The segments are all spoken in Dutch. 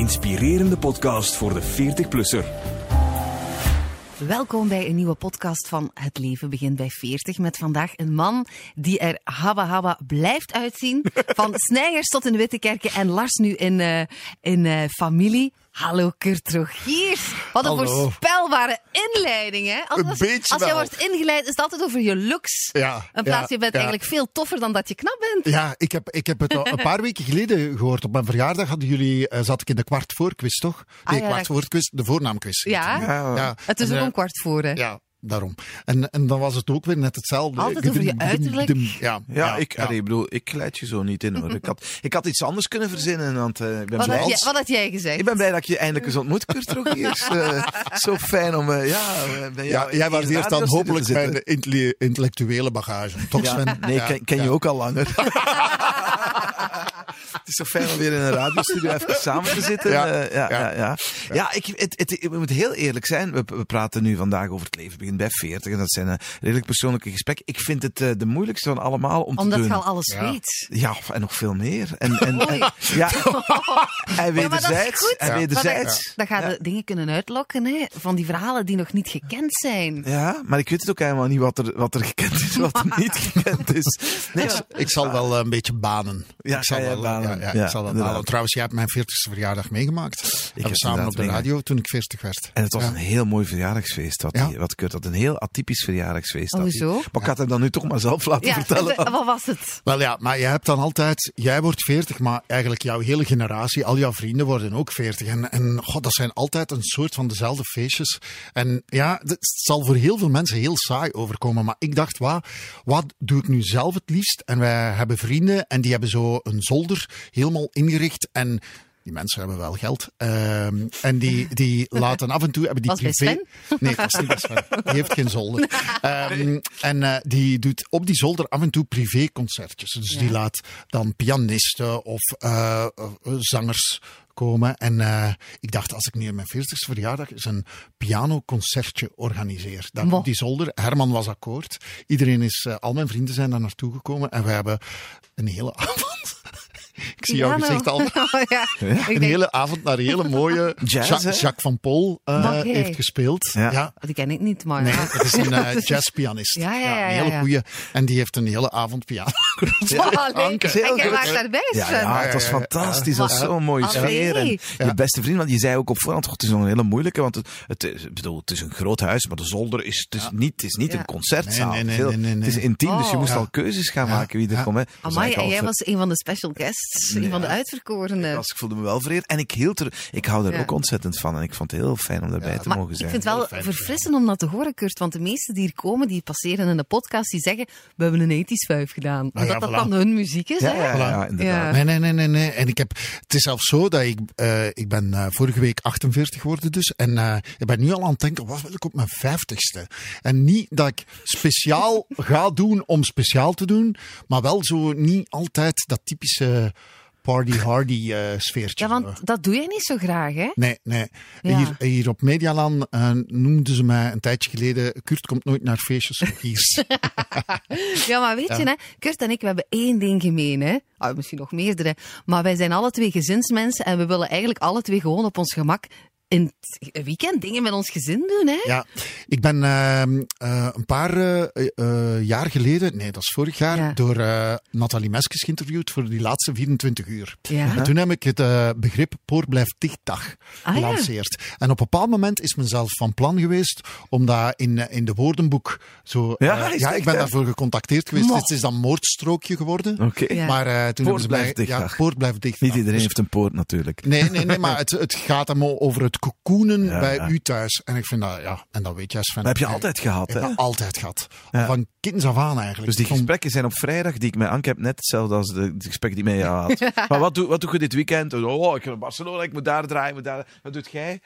Inspirerende podcast voor de 40-plusser. Welkom bij een nieuwe podcast van Het Leven Begint bij 40. Met vandaag een man die er habba habba blijft uitzien. Van Snijers tot in Wittekerken en Lars nu in, eh, in eh, familie. Hallo Kurt Rogiers. Wat een Hallo. voorspelbare inleiding, hè? Als, Een beetje als wel. wordt ingeleid, is het altijd over je looks. Ja, In plaats ja, je bent ja. eigenlijk veel toffer dan dat je knap bent. Ja, ik heb, ik heb het al een paar weken geleden gehoord. Op mijn verjaardag hadden jullie, eh, zat ik in de kwart voor quiz, toch? Ah, Nee, ja, kwart voor quiz, de voornaamquiz. Ja. ja. Het is ook eh, een kwart voor, hè? Ja, daarom. En, en dan was het ook weer net hetzelfde. Altijd over je uiterlijk. gedum. Ja, Ja, ik, allee, bedoel, ik leid je zo niet in hoor. Ik had, ik had iets anders kunnen verzinnen, want eh, ik ben Wat, blij. had jij, wat had jij gezegd? Ik ben blij dat ik je eindelijk eens ontmoet, Kurt Rogiers. Eh zo fijn om, eh, ja... Ja, jou jij was eerst dan hopelijk zitten. de intellectuele bagage. Toch, Ja, Sven? nee, Ja, ken, ken ja. je ook al langer. Het is zo fijn om weer in een radiostudio even samen te zitten. Ja, Ja, ja, ja. ja, ja. ja ik, het, het, ik moet heel eerlijk zijn. We, we praten nu vandaag over het leven begint bij 40. En dat zijn eh, redelijk persoonlijke gesprekken. Ik vind het eh, de moeilijkste van allemaal om Omdat te je doen. al alles Ja. weet. Ja, en nog veel meer. En, en, en- ja, en wederzijds. goed. En Ja. wederzijds. Dan gaan we dingen kunnen uitlokken hè, van die verhalen die nog niet gekend zijn. Ja, maar ik weet het ook helemaal niet wat er, wat er gekend is, wat er niet gekend is. Nee, Ik zal wel eh, een beetje banen. Ja, ik zal wel, banen. Ja, ja, Ja, ik zal inderdaad. banen. Trouwens, jij hebt mijn 40ste verjaardag meegemaakt. Ik heb samen op de radio toen ik 40 werd. En het was Ja. een heel mooi verjaardagsfeest. Wat, Ja. die- wat Kurt had. Een heel atypisch verjaardagsfeest. Hoezo? Maar ik had hem dan nu toch maar zelf laten Ja, vertellen. de- wat was het? Wel ja, maar je hebt dan altijd, jij wordt 40, maar eigenlijk jouw hele generatie, al jouw vrienden worden ook 40. En, en god, dat zijn altijd een soort van dezelfde feestjes. En ja, het zal voor heel veel mensen heel saai overkomen. Maar ik dacht, wat, wat doe ik nu zelf het liefst? En wij hebben vrienden en die hebben zo een zolder helemaal ingericht. En die mensen hebben wel geld. Ehm, en die, die laten af en toe... Hebben die Was privé... Nee, dat is niet Sven. Die heeft geen zolder. Ehm, en eh, die doet op die zolder af en toe privéconcertjes. Dus die laat dan pianisten of eh, eh, zangers komen. En ik dacht, als ik nu op mijn 40ste verjaardag eens een pianoconcertje organiseer. Dan op die zolder. Herman was akkoord. Iedereen is, al mijn vrienden zijn daar naartoe gekomen. En we hebben een hele avond... Ik zie jouw gezicht al. ja. Een hele avond naar een hele mooie Jazz, Jacques, van Pol eh, heeft gespeeld. Ja. Ja. Die ken ik niet, maar... Nee, het is een eh, jazzpianist. Ja, ja, ja, een ja, hele ja. goeie. En die heeft een hele avond piano. Allee, Anke. en jij Heel was goed. daarbij, Ja, ja, het was Ja, ja, ja. fantastisch. Het was Ja. zo'n mooie sfeer. En Ja. je beste vriend, want je zei ook op voorhand, "Goh, het is nog een hele moeilijke, want het, het, bedoel, het is een groot huis, maar de zolder is, het is niet, het is niet Ja. een concertzaal. Nee, nee, nee, Veel- nee, nee, nee. Het is intiem, dus je Oh. moest Ja. al keuzes gaan Ja. maken wie er Ja. komt. Was Amai, en jij was een van de special guests, een van de uitverkorenen. Dus ik voelde me wel vereerd en ik hield er, ik hou er Ja. ook ontzettend van en ik vond het heel fijn om daarbij te Maar mogen ik zijn. vind het wel fijn, verfrissend om dat te horen, Kurt. Want de meesten die hier komen, die passeren in de podcast, die zeggen, we hebben een 80s 5 gedaan. Ah, Omdat ja, dat voilà. dan hun muziek is, ja, inderdaad. Ja. Nee, nee, nee, nee, nee. En ik heb, het is zelfs zo dat ik, eh, ik ben eh, vorige week 48 geworden dus. En eh, ik ben nu al aan het denken, wat wil ik op mijn 50ste? En niet dat ik speciaal ga doen om speciaal te doen, maar wel zo niet altijd dat typische party-hardy eh sfeertje. Ja, want dat doe je niet zo graag, hè? Nee, nee. Ja. Hier, hier op Medialand eh, noemden ze mij een tijdje geleden, Kurt komt nooit naar feestjes hier. Ja, maar weet je, hè, Kurt en ik, we hebben één ding gemeen, hè? Ah, misschien nog meerdere. Maar wij zijn alle twee gezinsmensen en we willen eigenlijk alle twee gewoon op ons gemak in het weekend dingen met ons gezin doen, hè? Ja, ik ben ehm, eh, een paar eh, eh, jaar geleden, nee, dat is vorig jaar, Ja. door eh, Nathalie Meskes geïnterviewd voor die laatste 24 uur. Ja. En toen heb ik het begrip Poort blijft dichtdag Ah, ja. gelanceerd. En op een bepaald moment is men zelf van plan geweest om dat in, in de woordenboek zo... Ja, is ja ik ben daarvoor gecontacteerd geweest. Mo. Het is dan moordstrookje geworden. Oké. Ja. Maar eh, toen hebben ze mij... blijft Ja, dichtdag. Poort blijft dicht. Niet iedereen Dus- heeft een poort natuurlijk. Nee, nee, nee, maar het, het gaat hem over het cocoonen Ja, bij ja. u thuis. En ik vind dat, ja, en dat weet jij Sven. Dat heb je Ik- altijd gehad, hè? dat altijd gehad. Ja. Van kinds af aan eigenlijk. Dus die Van- gesprekken zijn op vrijdag die ik met Anke heb net hetzelfde als de, de gesprekken die ik met jou had. maar wat doe, wat doe je dit weekend? Oh, ik ga naar Barcelona, ik moet daar draaien, ik moet daar... Wat doet jij?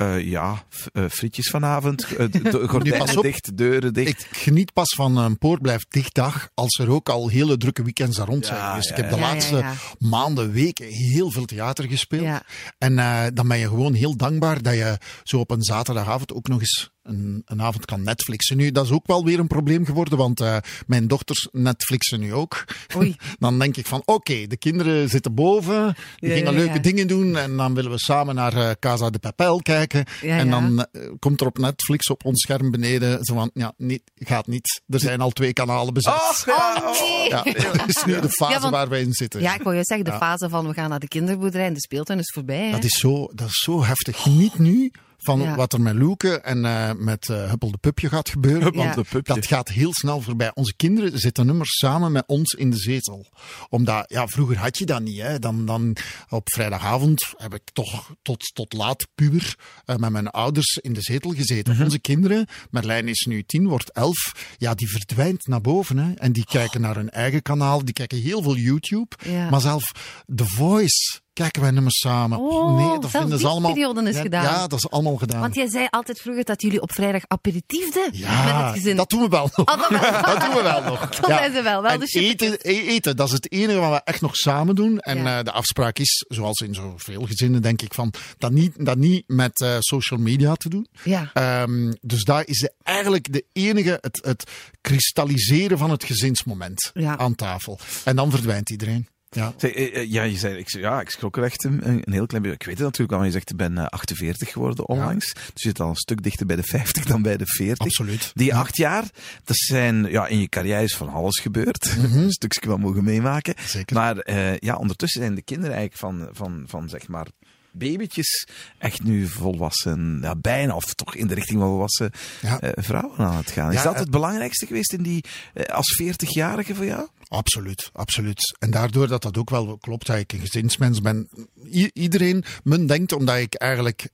Eh, ja, eh, frietjes vanavond, eh, de- gordijnen op. dicht, deuren dicht. Ik geniet pas van een poort blijft dichtdag als er ook al hele drukke weekends daar rond zijn Ja, ja, ik heb de ja. Ja, ja, laatste ja. maanden, weken heel veel theater gespeeld. Ja. En eh, dan ben je gewoon heel dankbaar dat je zo op een zaterdagavond ook nog eens een, een avond kan Netflixen. Nu, dat is ook wel weer een probleem geworden, want eh, mijn dochters Netflixen nu ook. Oei. Dan denk ik van, oké, de kinderen zitten boven, die Ja, gingen ja, leuke ja. dingen doen en dan willen we samen naar eh, Casa de Papel kijken. Ja, en ja. dan eh, komt er op Netflix op ons scherm beneden zo van, ja, niet, gaat niet. Er zijn al twee kanalen bezet. Oh, ja, Oh, nee. Ja, dat is nu de fase Ja, want- waar wij in zitten. Ja, ik wou juist zeggen, de fase van we gaan naar de kinderboerderij en de speeltuin is voorbij. Hè? Dat is zo, dat is zo heftig. Niet nu van Ja. wat er met Loeke en eh, met eh, Huppel de Pupje gaat gebeuren. Huppel Ja. de pupje. Dat gaat heel snel voorbij. Onze kinderen zitten nummers samen met ons in de zetel. Omdat, ja, vroeger had je dat niet. Hè. Dan, dan op vrijdagavond heb ik toch tot, tot laat puber eh, met mijn ouders in de zetel gezeten. Mhm. Onze kinderen, Merlijn is nu tien, wordt elf, ja, die verdwijnt naar boven. Hè. En die kijken naar hun eigen kanaal, die kijken heel veel YouTube. Ja. Maar zelf The Voice kijken wij nummers samen. Oh, nee, dat vinden ze allemaal. periode is ja, gedaan. Ja, dat is allemaal gedaan. Want jij zei altijd vroeger dat jullie op vrijdag aperitiefden met Ja, het gezin. dat doen we wel nog. Oh, dat, Dat doen we wel nog. dat zijn ze wel. wel en de chippertjes. eten, e- eten, dat is het enige wat we echt nog samen doen. En Ja. eh, de afspraak is, zoals in zoveel gezinnen, denk ik, van dat niet, dat niet met eh, social media te doen. Ja. Ehm, dus daar is de, eigenlijk de enige, het, het kristalliseren van het gezinsmoment Ja. aan tafel. En dan verdwijnt iedereen. Ja. Zeg, eh, eh, ja, je zei, ik, ja, ik schrok er echt een, een heel klein beetje. Ik weet het natuurlijk al, maar je zegt, ik ben eh, 48 geworden onlangs. Dus je zit al een stuk dichter bij de 50 dan bij de 40. Absoluut. Die acht jaar, dat zijn, ja, in je carrière is van alles gebeurd. een stukje wel mogen meemaken. Mhm. Zeker. Maar eh, ja, ondertussen zijn de kinderen eigenlijk van, van, van zeg maar, babytjes echt nu volwassen, ja, bijna, of toch in de richting van volwassen Ja. eh, vrouwen aan het gaan. Is Ja, dat eh, het belangrijkste geweest in die, eh, als 40-jarige voor jou? Absoluut, absoluut. En daardoor dat dat ook wel klopt, dat ik een gezinsmens ben. I- iedereen, men denkt, omdat ik eigenlijk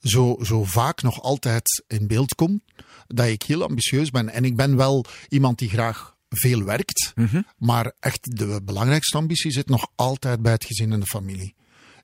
zo, zo vaak nog altijd in beeld kom, dat ik heel ambitieus ben. En ik ben wel iemand die graag veel werkt, maar echt de belangrijkste ambitie zit nog altijd bij het gezin en de familie.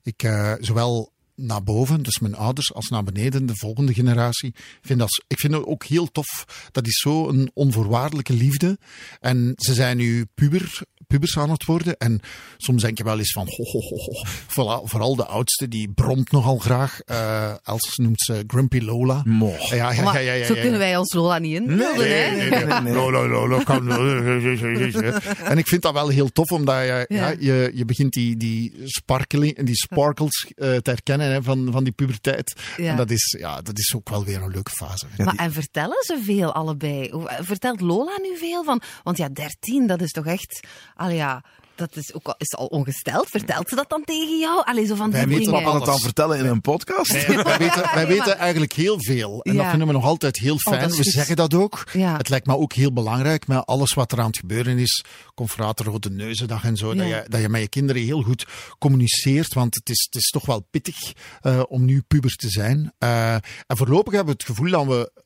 Ik, eh, zowel naar boven, dus mijn ouders, als naar beneden, de volgende generatie. Vind, dat, ik vind ook heel tof. Dat is zo een onvoorwaardelijke liefde. En ze zijn nu puber, pubers aan het worden. En soms denk je wel eens van, ho, ho, ho, ho. Vooral, vooral de oudste, die bromt nogal graag. Eh Els noemt ze Grumpy Lola. Mo. Ja, ja, ja, ja, ja, ja, zo kunnen wij ons Lola niet inbeelden, Nee, hè? nee, nee, nee. Lola, Lola, kan- En ik vind dat wel heel tof, omdat je, ja. Ja. je, je begint die, die, sparkling, die sparkles eh, te herkennen hè, van, van die puberteit. Ja. En dat is, ja, dat is ook wel weer een leuke fase. Maar en vertellen ze veel allebei? Vertelt Lola nu veel van? Want ja, 13, dat is toch echt. Allee, ja, dat is ook al, is al ongesteld. Vertelt ze dat dan tegen jou? Allee, zo van die Wij weten dingen. Het dan vertellen in een podcast? Nee, wij weten, wij weten eigenlijk heel veel. En dat vinden we nog altijd heel fijn. dat is we goed. zeggen dat ook. Ja. Het lijkt me ook heel belangrijk met alles wat er aan het gebeuren is. Confrater Rode Neuzendag en zo. Dat, je, dat je met je kinderen heel goed communiceert. Want het is, het is toch wel pittig eh, om nu puber te zijn. Eh, en voorlopig hebben we het gevoel dat we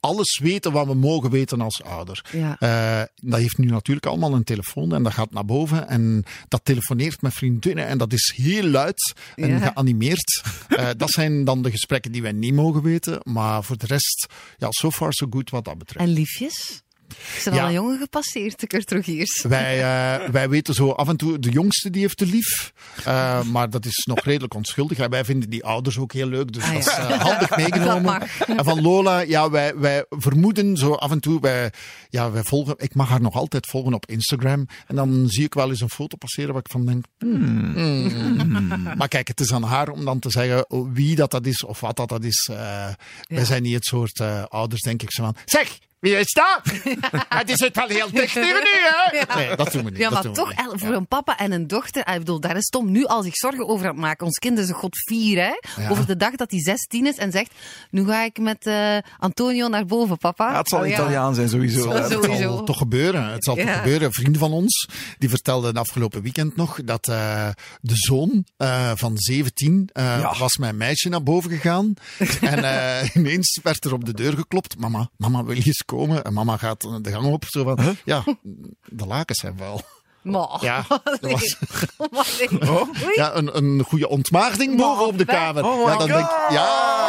alles weten wat we mogen weten als ouder. Ja. Eh, dat heeft nu natuurlijk allemaal een telefoon en dat gaat naar boven en dat telefoneert met vriendinnen en dat is heel luid en Ja. geanimeerd. Eh, dat zijn dan de gesprekken die wij niet mogen weten, maar voor de rest, ja, so far so good wat dat betreft. En liefjes? Er Ja. al een jongen gepasseerd, de Kurt Rogiers? Wij, eh, wij weten zo af en toe, de jongste die heeft te lief, Eh, maar dat is nog redelijk onschuldig. En wij vinden die ouders ook heel leuk, dus Ah, dat is eh, handig meegenomen. En van Lola, ja, wij, wij vermoeden zo af en toe, wij, ja, wij volgen, ik mag haar nog altijd volgen op Instagram. En dan zie ik wel eens een foto passeren waar ik van denk, hmm. maar kijk, het is aan haar om dan te zeggen wie dat, dat is of wat dat, dat is. Wij zijn niet het soort ouders, denk ik, zo van, zeg, wie is dat? het is het al heel dicht hier nu, hè? Nee, dat doen we niet. Ja, dat maar toch, voor een papa en een dochter, ah, ik bedoel, daar is Tom nu al zich zorgen over aan het maken. Ons kind is een god vier, hè? Ja. Over de dag dat hij 16 is en zegt, nu ga ik met eh, Antonio naar boven, papa. Ja, het zal Oh, ja. Italiaan zijn sowieso. Zo- Het zal toch gebeuren. Het zal Ja. toch gebeuren. Een vriend van ons, die vertelde het afgelopen weekend nog, dat eh, de zoon eh, van 17 eh, Ja. was met een meisje naar boven gegaan. en eh, ineens werd er op de deur geklopt. Mama, mama wil je eens komen? En mama gaat de gang op. Zo van, ja, de lakens zijn wel. Maar, Ja, dat was- nee. Oh. Ja, een, een goede ontmaagding boven op de kamer. Oh ja, dan denk ja, ja,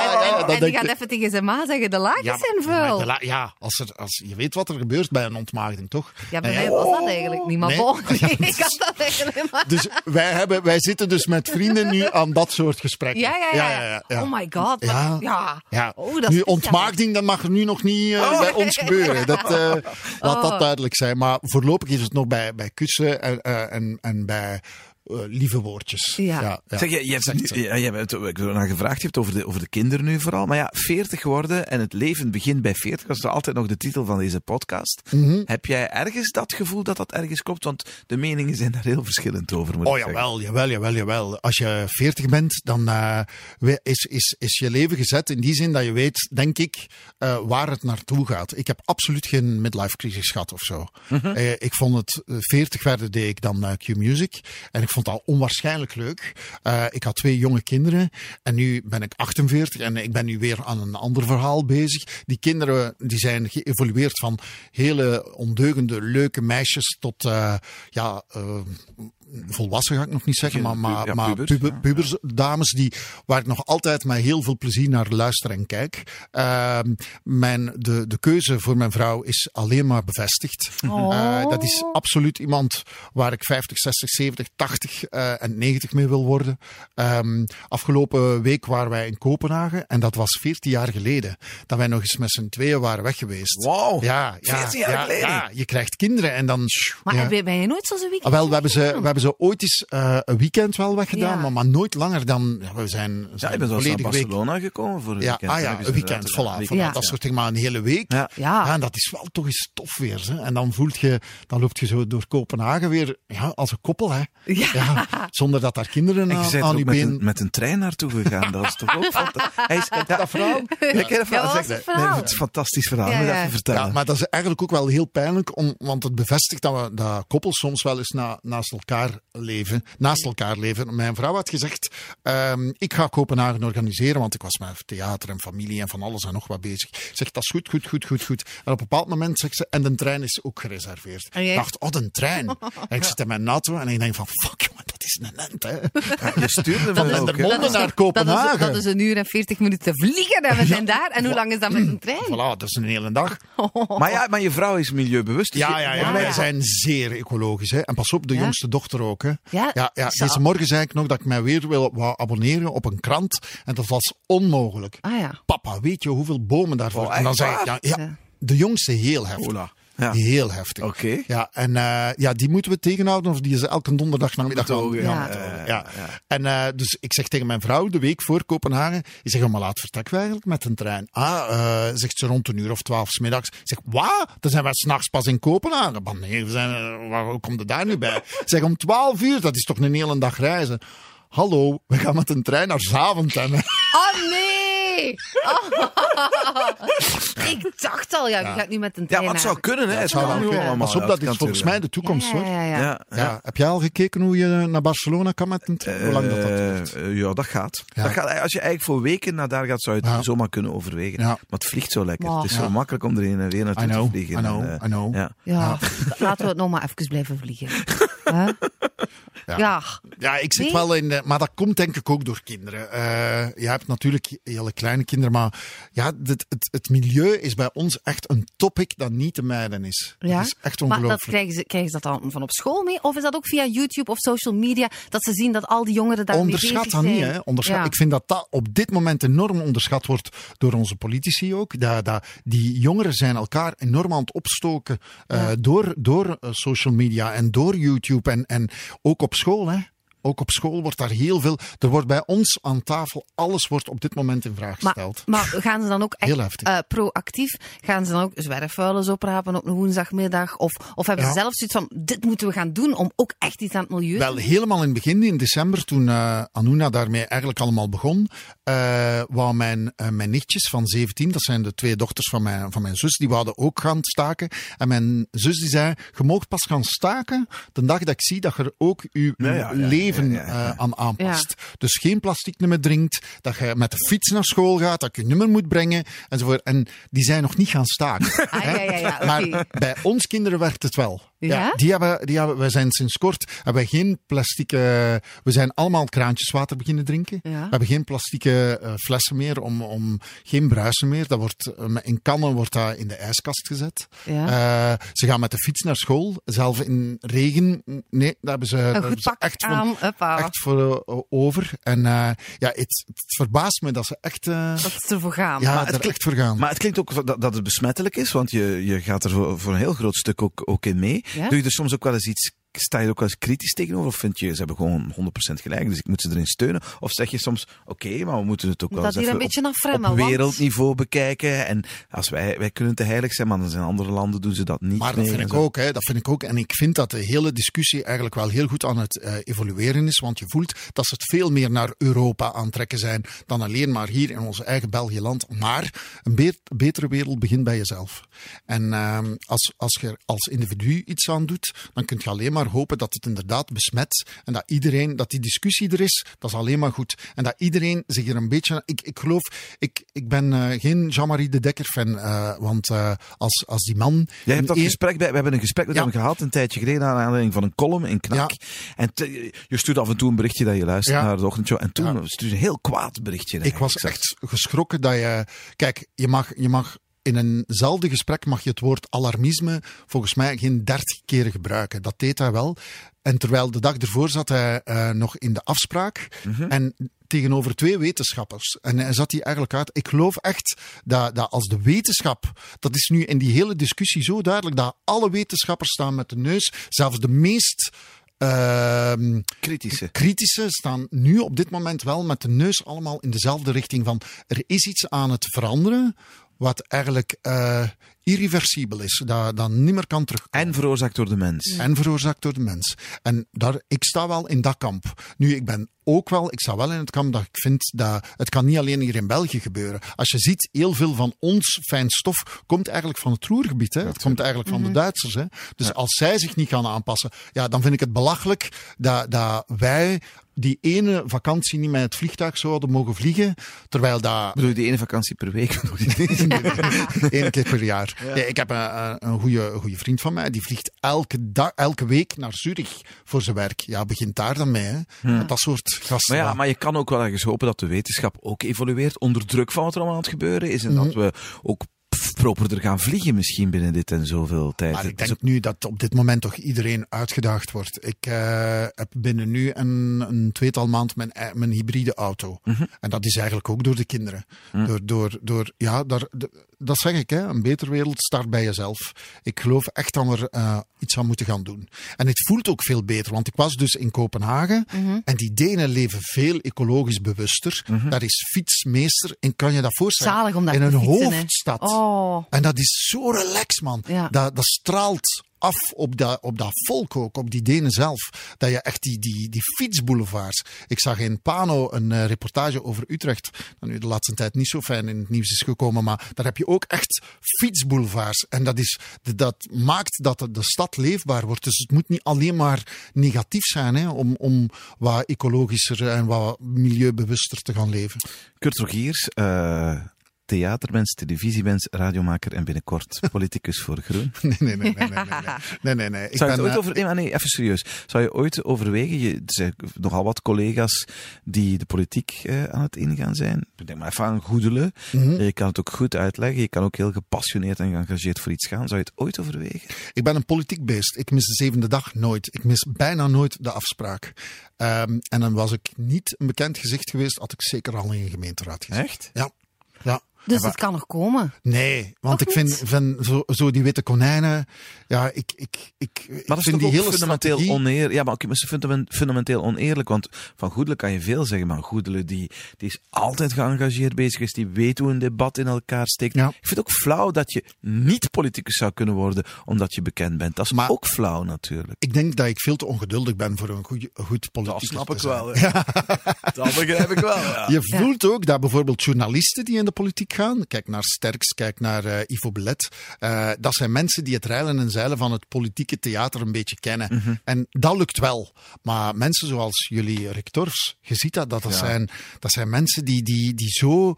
ja, en dan en die denk gaat ik- even tegen zijn ma zeggen, de ja, zijn vuil. la- ja, als er, als, je weet wat er gebeurt bij een ontmaagding, toch? Ja, bij mij was dat eigenlijk niet, maar Nee. bon, ik had dat eigenlijk maar... Dus wij, hebben, wij zitten dus met vrienden nu aan dat soort gesprekken. Ja, ja, ja. ja. Oh my god. Ja. Ja. Ja. Oh, dat is nu, ontmaagding, dat mag er nu nog niet eh, bij ons gebeuren. Dat, eh, laat dat Oh. duidelijk zijn. Maar voorlopig is het nog bij, bij kussen en, eh, en, en bij eh, lieve woordjes. Ja. ja. Zeg, je, je hebt, nu, je hebt ik heb er naar gevraagd, je hebt over de, over de kinderen nu vooral. Maar ja, 40 worden en het leven begint bij 40. Dat is altijd nog de titel van deze podcast. Mhm. Heb jij ergens dat gevoel dat dat ergens klopt? Want de meningen zijn daar heel verschillend over. Moet Oh jawel, jawel, jawel, jawel. Als je 40 bent, dan eh, is, is, is je leven gezet in die zin dat je weet, denk ik, eh, waar het naartoe gaat. Ik heb absoluut geen midlife crisis gehad of zo. Eh, ik vond het, eh, 40 verder deed ik dan Q-Music. En ik vond dat onwaarschijnlijk leuk. Eh, ik had twee jonge kinderen en nu ben ik 48 en ik ben nu weer aan een ander verhaal bezig. Die kinderen die zijn geëvolueerd van hele ondeugende, leuke meisjes tot, eh, ja, eh, volwassen ga ik nog niet zeggen, maar, maar, Ja, maar pubers, puber, pubers, dames die, waar ik nog altijd met heel veel plezier naar luister en kijk. Ehm, mijn, de, de keuze voor mijn vrouw is alleen maar bevestigd. Eh, dat is absoluut iemand waar ik 50, 60, 70, 80 eh, en 90 mee wil worden. Ehm, afgelopen week waren wij in Kopenhagen en dat was 14 jaar geleden. Dat wij nog eens met z'n tweeën waren weg geweest. Wauw, Ja, ja, 14 jaar ja, geleden. ja, je krijgt kinderen en dan... Maar ja. je nooit zo'n weekend? Ah, wel, we hebben, ze, we hebben ze ooit eens eh, een weekend wel weggedaan, Ja. maar, maar nooit langer dan. Ja, we zijn, Ja, zijn je eens naar week. Barcelona gekomen voor een Ja, weekend. ah ja, je een weekend, voilà. Ja. Dat soort dingen, maar een hele week. Ja. Ja. en dat is wel toch eens tof weer. Hè? En dan voelt je, dan loopt je zo door Kopenhagen weer ja, als een koppel. Hè? Ja. zonder dat daar kinderen En je aan, je met been... een, met een trein naartoe gegaan. Dat was toch ook fantastisch. Hij is, dat verhaal? Ja, ik ken het Ja, het? Nee, het is een fantastisch verhaal. Ja, Moet je ja. even vertellen. Ja, maar dat is eigenlijk ook wel heel pijnlijk, om, want het bevestigt dat, we, dat koppels soms wel eens na, naast elkaar leven. Naast elkaar leven. Mijn vrouw had gezegd, ehm, ik ga Kopenhagen organiseren, want ik was met theater en familie en van alles en nog wat bezig. Ik zeg, dat is goed, goed, goed, goed, goed. En op een bepaald moment zegt ze, en de trein is ook gereserveerd. Ik dacht, oh, de trein. En ik zit in mijn NATO en ik denk van, fuck, jongen, dat is een end, hè. Je stuurde me is ook. naar Dat is, Kopenhagen. dat is een uur en 40 minuten vliegen en we zijn daar. En hoe lang is dat met een trein? Voilà, dat is een hele dag. Maar ja, maar je vrouw is milieubewust. dus Ja, ja, ja, Ja, wij zijn zeer ecologisch. Hè. En pas op, de Ja? jongste dochter ook. Hè. Ja, ja. Deze morgen zei ik nog dat ik mij weer wil abonneren op een krant. En dat was onmogelijk. Ah ja. Papa, weet je hoeveel bomen daarvoor? Oh, en dan zei ik, ja, waar? ja, Ja. de jongste heel heftig. Ola. Ja. Heel heftig. Oké. Ja, en eh, ja, die moeten we tegenhouden of die is elke donderdag namiddag ja. ja. En eh, dus ik zeg tegen mijn vrouw de week voor Kopenhagen, ik zeg, maar laat vertrekken we eigenlijk met een trein. Ah, eh, zegt ze rond een uur of twaalf 's middags. Ik zeg, wat? Dan zijn wij s'nachts pas in Kopenhagen. Maar nee, we zijn, waar, hoe komt er daar nu bij? Ik zeg, om twaalf uur, dat is toch een hele dag reizen. Hallo, we gaan met een trein naar Zaventem. Oh nee! Oh. Ik dacht al, ja, je gaat nu met een Ja, trein maar het zou kunnen, hè? Het Zou wel nu kunnen. allemaal. Pas op, Ja, dat is volgens mij de toekomst, Ja, hoor. ja, ja. Ja, Ja. Heb jij al gekeken hoe je naar Barcelona kan met een trein? Hoe lang dat dat Eh, duurt? eh, ja, dat gaat. Ja. dat gaat. Als je eigenlijk voor weken naar daar gaat, zou je het Ja. zomaar kunnen overwegen. Ja. Maar het vliegt zo lekker. Het is Ja. zo makkelijk om erin en weer naartoe te vliegen. I know, En, eh, I know. Ja. Ja, laten we het nog maar even blijven vliegen. Huh? Ja. Ja, ik zit Nee? wel in. de- maar dat komt denk ik ook door kinderen. Eh, je hebt natuurlijk hele kleine kinderen, maar ja, het, het, het milieu is bij ons echt een topic dat niet te mijden is. Ja? Dat is echt Maar dat ongelooflijk. krijgen, ze, krijgen ze dat dan van op school mee? Of is dat ook via YouTube of social media dat ze zien dat al die jongeren daar Onderschat dat niet, hè? Onderschat. Ja. Ik vind dat dat op dit moment enorm onderschat wordt door onze politici ook. Dat, dat, die jongeren zijn elkaar enorm aan het opstoken eh, door, door eh, social media en door YouTube en, en ook op school, hè? Ook op school wordt daar heel veel. Er wordt bij ons aan tafel, alles wordt op dit moment in vraag Maar, gesteld. maar gaan ze dan ook echt eh, proactief? Gaan ze dan ook zwerfvuilens oprapen op een woensdagmiddag? Of, of hebben Ja. ze zelf zoiets van, dit moeten we gaan doen om ook echt iets aan het milieu te Wel, helemaal in het begin, in december, toen eh Anuna daarmee eigenlijk allemaal begon, eh wou mijn, mijn nichtjes van 17, dat zijn de twee dochters van mijn, van mijn zus, die wouden ook gaan staken. En mijn zus die zei, je mag pas gaan staken de dag dat ik zie dat je er ook je, Ja, ja, ja, leven ja, ja, ja. eh, aan aanpast. Dus geen plastic meer drinkt, dat je met de fiets naar school gaat, dat je je nummer moet brengen, enzovoort. En die zijn nog niet gaan staken. Ah, ja, ja, ja. Maar bij ons kinderen werkt het wel. Ja? die hebben, die hebben, wij zijn sinds kort, hebben wij geen plastieke, we zijn allemaal kraantjeswater beginnen drinken. Ja. We hebben geen plastieke eh, flessen meer, om, om, geen bruisen meer. Dat wordt, eh, in kannen wordt dat in de ijskast gezet. Ja. Eh, ze gaan met de fiets naar school, zelf in regen. Nee, daar hebben ze, daar hebben echt echt voor over. En eh, ja, het, het verbaast me dat ze echt, Dat het ervoor gaan. ja, het er klinkt- echt voor gaan. Maar het klinkt ook dat, dat het besmettelijk is, want je, je gaat er voor, voor een heel groot stuk ook, ook in mee. Doe je er soms ook wel eens iets, sta je er ook wel eens kritisch tegenover? Of vind je, ze hebben gewoon 100% gelijk, dus ik moet ze erin steunen? Of zeg je soms, oké, maar we moeten het ook wel eens een beetje op, Fremmel, op want- wereldniveau bekijken. En als wij, wij kunnen te heilig zijn, maar dan zijn andere landen doen ze dat niet Maar dat vind ik zo. ook, hè. Dat vind ik ook. En ik vind dat de hele discussie eigenlijk wel heel goed aan het eh, evolueren is. Want je voelt dat ze het veel meer naar Europa aantrekken zijn dan alleen maar hier in onze eigen België-land. Maar een be- betere wereld begint bij jezelf. En ehm, als, als je er als individu iets aan doet, dan kun je alleen maar hopen dat het inderdaad besmet. En dat iedereen, dat die discussie er is, dat is alleen maar goed. En dat iedereen zich er een beetje. Ik, ik geloof, ik, ik ben eh, geen Jean-Marie de Dekker-fan. eh, want eh, als, als die man. Jij hebt dat gesprek bij, we hebben een gesprek met Ja. hem gehad een tijdje geleden naar aanleiding van een column in Knak. En te- je stuurt af en toe een berichtje dat je luistert Ja. naar de ochtendshow. En toen stuurde je een heel kwaad berichtje. Ik was echt geschrokken dat je. Kijk, je mag, je mag in eenzelfde gesprek mag je het woord alarmisme volgens mij geen dertig keer gebruiken. Dat deed hij wel. En terwijl de dag ervoor zat hij eh, nog in de afspraak. En tegenover twee wetenschappers. En hij zat die eigenlijk uit. Ik geloof echt dat, dat als de wetenschap. Dat is nu in die hele discussie zo duidelijk. Dat alle wetenschappers staan met de neus. Zelfs de meest. ehm, Kritische. kritische staan nu op dit moment wel met de neus allemaal in dezelfde richting van er is iets aan het veranderen wat eigenlijk eh, irreversibel is, dat, dat niet meer kan terug. En veroorzaakt door de mens. En veroorzaakt door de mens. En daar, ik sta wel in dat kamp. Nu, ik ben ook wel, ik sta wel in het kamp dat ik vind dat het kan niet alleen hier in België gebeuren. Als je ziet, heel veel van ons fijn stof komt eigenlijk van het Roergebied. Hè? Het komt eigenlijk van de Duitsers. Hè? Dus als zij zich niet gaan aanpassen, ja, dan vind ik het belachelijk dat, dat wij die ene vakantie niet met het vliegtuig zouden mogen vliegen, terwijl dat Bedoel je die ene vakantie per week? Eén keer per jaar. Ja, ik heb een, een goede, goede vriend van mij, die vliegt elke, dag, elke week naar Zurich voor zijn werk. Ja, begint daar dan mee. Hè. Met dat soort gasten. Maar ja, maar je kan ook wel ergens hopen dat de wetenschap ook evolueert onder druk van wat er allemaal aan het gebeuren is. En dat Mhm. we ook properder gaan vliegen misschien binnen dit en zoveel tijd. Maar ik denk nu dat op dit moment toch iedereen uitgedaagd wordt. Ik eh, heb binnen nu een, een tweetal maand mijn, eh, mijn hybride auto. Mhm. En dat is eigenlijk ook door de kinderen. Door, door, door, ja, daar, de- dat zeg ik, hè. een betere wereld start bij jezelf. Ik geloof echt dat we er eh, iets aan moeten gaan doen. En het voelt ook veel beter, want ik was dus in Kopenhagen en die Denen leven veel ecologisch bewuster. Daar is fietsmeester en kan je dat voorstellen? Zalig om daar in een fietsen, hoofdstad. Oh. En dat is zo relaxed, man. Ja. Dat, dat straalt af op dat, op dat volk ook, op die Denen zelf. Dat je echt die, die, die fietsboulevards. Ik zag in Pano een eh, reportage over Utrecht. Dat nu de laatste tijd niet zo fijn in het nieuws is gekomen. Maar daar heb je ook echt fietsboulevards. En dat, is, dat maakt dat de, stad leefbaar wordt. Dus het moet niet alleen maar negatief zijn hè, om, om wat ecologischer en wat milieubewuster te gaan leven. Kurt Rogiers, eh, theatermens, televisiemens, radiomaker en binnenkort politicus voor Groen. Nee, nee, nee. nee, nee, nee, nee, nee. Ik Zou je ben, ooit eh, over... Nee, maar nee, even serieus. Zou je ooit overwegen, je, er zijn nogal wat collega's die de politiek eh, aan het ingaan zijn. Ik denk maar even aan Goedelen. mhm. Je kan het ook goed uitleggen. Je kan ook heel gepassioneerd en geëngageerd voor iets gaan. Zou je het ooit overwegen? Ik ben een politiek beest. Ik mis de zevende dag nooit. Ik mis bijna nooit de afspraak. Ehm, en dan was ik niet een bekend gezicht geweest, had ik zeker al in een gemeenteraad gezeten. Echt? Ja. ja. Dus het kan nog komen. Nee, want ik vind, niet? vind zo, zo die witte konijnen, ja, ik, ik, ik, ik Maar dat is vind toch die ook hele fundamenteel strategie... oneerlijk. Ja, maar ze vinden het fundamenteel oneerlijk. Want van Goedelen kan je veel zeggen. Maar Goedelen die, die is altijd geëngageerd bezig. Is, die weet hoe een debat in elkaar steekt. Ja. Ik vind het ook flauw dat je niet politicus zou kunnen worden omdat je bekend bent. Dat is Maar- ook flauw natuurlijk. Ik denk dat ik veel te ongeduldig ben voor een goed, goed politicus te zijn. Dat begrijp ik wel. Ja. Je voelt ook dat bijvoorbeeld journalisten die in de politiek gaan, kijk naar Sterks, kijk naar eh, Ivo Belet, eh, dat zijn mensen die het reilen en zeilen van het politieke theater een beetje kennen. Mhm. En dat lukt wel. Maar mensen zoals jullie Rick Torfs, je ziet dat, dat, dat, Ja. zijn, dat zijn mensen die, die, die zo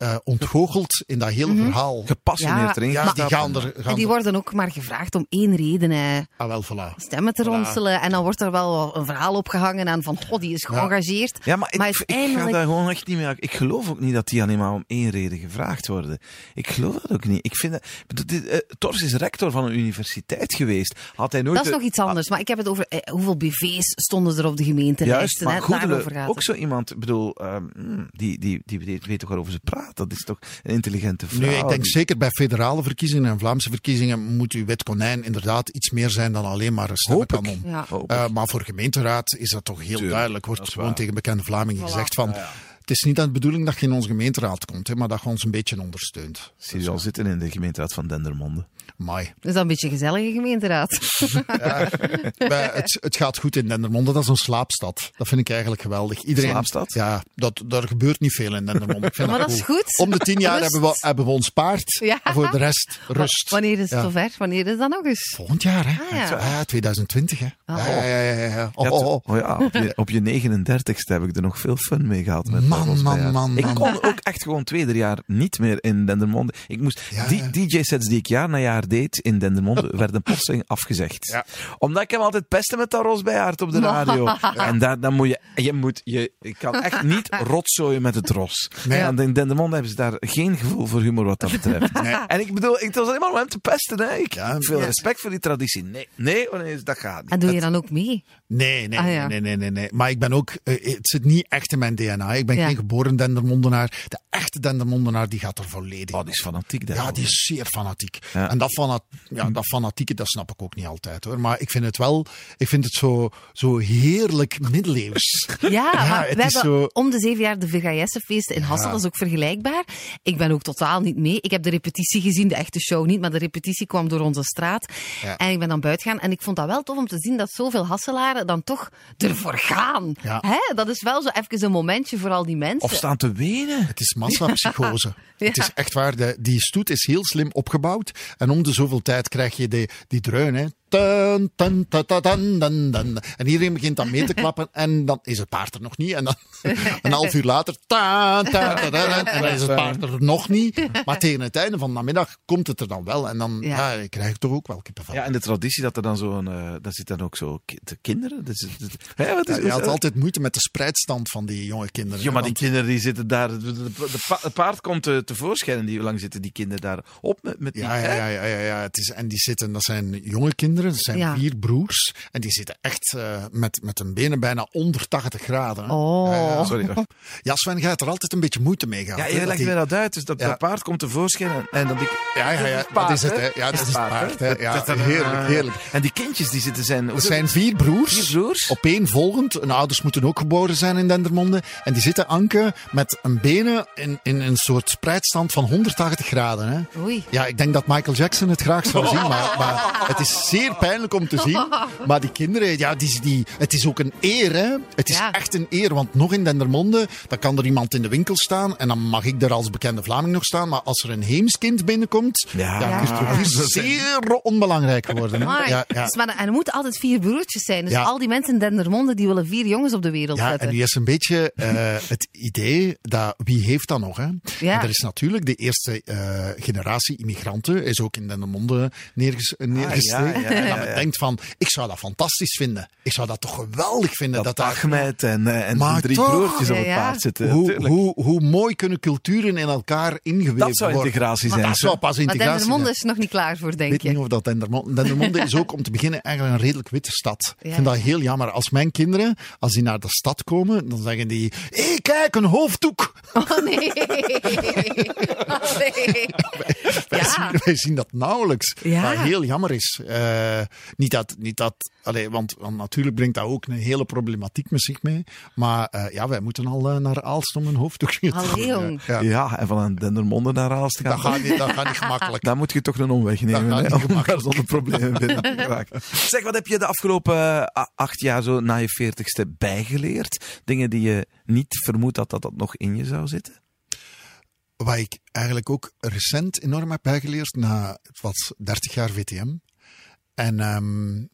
eh ontgoocheld in dat hele verhaal. Gepassioneerd Ja, erin Ja, die gaan er... Gaan En die er- worden ook maar gevraagd om één reden. Hè. ah, wel, voilà. Stemmen te ronselen. En dan wordt er wel een verhaal opgehangen aan van, god, die is geëngageerd. Ja, maar, ik, ik ga daar gewoon echt niet mee. Ik geloof ook niet dat die alleen maar om één reden gevraagd worden. Ik geloof dat ook niet. Ik vind dat, dit, eh, Tors is rector van een universiteit geweest. Had hij nooit Dat is de- nog iets anders. Maar ik heb het over eh, hoeveel BV's stonden er op de gemeentelijsten. Juist, maar hè, Goedele, daarover gaat ook zo iemand, ik bedoel, ehm, mm, die, die, die, weet- toch waarover ze Dat is toch een intelligente vrouw. Nu, ik denk zeker bij federale verkiezingen en Vlaamse verkiezingen moet uw wit konijn inderdaad iets meer zijn dan alleen maar een stemmenkanon. Ja. Eh, maar voor gemeenteraad is dat toch heel Tuurlijk, duidelijk. Wordt gewoon waar. tegen bekende Vlamingen gezegd van... Het is niet aan de bedoeling dat je in onze gemeenteraad komt, hè, maar dat je ons een beetje ondersteunt. Zie je al zitten in de gemeenteraad van Dendermonde. Mai. Is dat een beetje een gezellige gemeenteraad? Bij- het, het gaat goed in Dendermonde. Dat is een slaapstad. Dat vind ik eigenlijk geweldig. Iedereen, Slaapstad? Ja, dat, daar gebeurt niet veel in Dendermonde. Ik vind Maar dat is cool. goed. Om de tien jaar hebben we, hebben we ons paard. Ja. En voor de rest rust. Wanneer is het Ja. zover? Wanneer is dat nog eens? Volgend jaar, hè? Ah, ja. Ja, 2020, hè? Ah. Ja, ja, ja, ja, ja. Oh, Ja, oh, oh. oh ja, op, je, op je 39ste heb ik er nog veel fun mee gehad. Met Man, Barros man, Bejaard. man, Ik kon ook echt gewoon twee, drie jaar niet meer in Dendermonde. Ik moest, Ja, die ja. DJ-sets die ik jaar na jaar deed in Dendermonde, werden plotseling afgezegd. Ja. Omdat ik hem altijd pestte met dat Rosbijaard op de radio. En daar, dan moet je, je moet, je, je kan echt niet rotzooien met het ros. Nee. En in Dendermonde hebben ze daar geen gevoel voor humor wat dat betreft. En ik bedoel, ik, het was alleen maar om hem te pesten. Hè. Ik heb veel Ja. respect voor die traditie. Nee, nee, oh nee dat gaat niet. En doe je Dat- dan ook mee? Nee, nee, Ah, ja. nee, nee, nee, nee. Maar ik ben ook, eh, het zit niet echt in mijn DNA. Ik ben Geboren Dendermondenaar. De echte Dendermondenaar, die gaat er volledig Oh, die is fanatiek. daar. Ja, die is zeer fanatiek. Ja. En dat, fanat, ja, dat fanatieke, dat snap ik ook niet altijd hoor. Maar ik vind het wel, ik vind het zo, zo heerlijk middeleeuws. Ja, maar het we is hebben zo- om de zeven jaar de VHS-feesten in Hassel. Dat is ook vergelijkbaar. Ik ben ook totaal niet mee. Ik heb de repetitie gezien, de echte show niet, maar de repetitie kwam door onze straat. Ja. En ik ben dan buiten gaan. En ik vond dat wel tof om te zien dat zoveel Hasselaren dan toch ervoor gaan. Ja. Hè? Dat is wel zo even een momentje voor al die mensen. Of staan te wenen. Het is massapsychose. Ja. Het is echt waar. De, die stoet is heel slim opgebouwd. En om de zoveel tijd krijg je die, die dreun. Hè. En iedereen begint dan mee te klappen. En dan is het paard er nog niet. En dan een half uur later. Ta, ta, ta, ta, ta, en dan is het paard er nog niet. Maar tegen het einde van de namiddag komt het er dan wel. En dan Ja. ja. krijg ik toch ook wel kippenvel. Ja, en de traditie dat er dan zo'n, eh daar zit dan ook zo ki- de kinderen. Dat is, dat- hè, wat is, Ja, je had altijd moeite met de spreidstand van die jonge kinderen. Ja, maar die kinderen die zitten daar. Het paard komt te, tevoorschijn en die, hoe lang zitten die kinderen daar op met, met die. Ja, ja, ja, ja, ja, ja. Het is, en die zitten, dat zijn jonge kinderen, dat zijn Ja. vier broers. En die zitten echt eh, met, met hun benen bijna onder 80 graden. hè. Oh. Sorry. Ja, Sven, hebt er altijd een beetje moeite mee gehad. Ja, je dat legt die- mij dat uit. Dus dat, Ja. dat paard komt tevoorschijn en, dan die. Ja, ja, ja, dat is het. Hè. Ja, dat is het paard. Hè. Ja, heerlijk, heerlijk. En die kindjes die zitten zijn. Er zijn vier broers, Vier broers? opeenvolgend. Hun ouders moeten ook geboren zijn in Dendermonde. En die zitten anken met een benen in, in een soort spreidstand van 180 graden. Hè. Oei. Ja, ik denk dat Michael Jackson het graag zou zien, maar, maar het is zeer pijnlijk om te zien. Maar die kinderen, ja, die, die, het is ook een eer, hè. Het is Ja. echt een eer, want nog in Dendermonde, dan kan er iemand in de winkel staan en dan mag ik er als bekende Vlaming nog staan. Maar als er een heemskind binnenkomt, Ja. ja, Ja. is het zeer onbelangrijk geworden. Ja, ja. Dus, maar, en er moeten altijd vier broertjes zijn. Dus Ja. al die mensen in Dendermonde die willen vier jongens op de wereld Ja, zetten. en nu is een beetje eh, het idee dat wie heeft dat nog? Hè? Ja. En er is natuurlijk de eerste eh, generatie immigranten, is ook in Dendermonde neerges ja, En ja. denkt van, ik zou dat fantastisch vinden. Ik zou dat toch geweldig vinden. dat Dat, Ahmed en, eh, en Maar drie toch? broertjes op het paard zitten. hoe, hoe, hoe mooi kunnen culturen in elkaar ingeweven dat zou worden. integratie zijn. Dat zou pas maar integratie Dendermonde zijn. is er nog niet klaar voor, Ik denk weet je. niet of dat Dendermonde... Dendermonde is ook om te beginnen eigenlijk een redelijk witte stad. Ja, ik vind dat heel jammer. Als mijn kinderen, als die naar de stad komen, dan zeggen die... Hé, hey, kijk, een hoofddoek! Oh nee. Oh, nee. Wij, Ja. zien, wij zien dat nauwelijks. Ja. Wat heel jammer is. Eh, niet dat, niet dat allee, want, want natuurlijk brengt dat ook een hele problematiek met zich mee. Maar eh, ja, wij moeten al eh, naar Aalst om een hoofddoekje te jong. Ja. Ja, en van een Dendermonde naar Aalst te gaan. Dat, gaat niet, dat gaat niet gemakkelijk. Daar moet je toch een omweg nemen gaat hè, niet om gemakkelijk. daar zonder problemen binnen te geraken. Zeg, wat heb je de afgelopen acht jaar zo na je veertigste bijgeleerd? Dingen die je niet vermoedt dat, dat dat nog in je zou zitten? Wat ik eigenlijk ook recent enorm heb bijgeleerd na het was 30 jaar VTM. En ehm,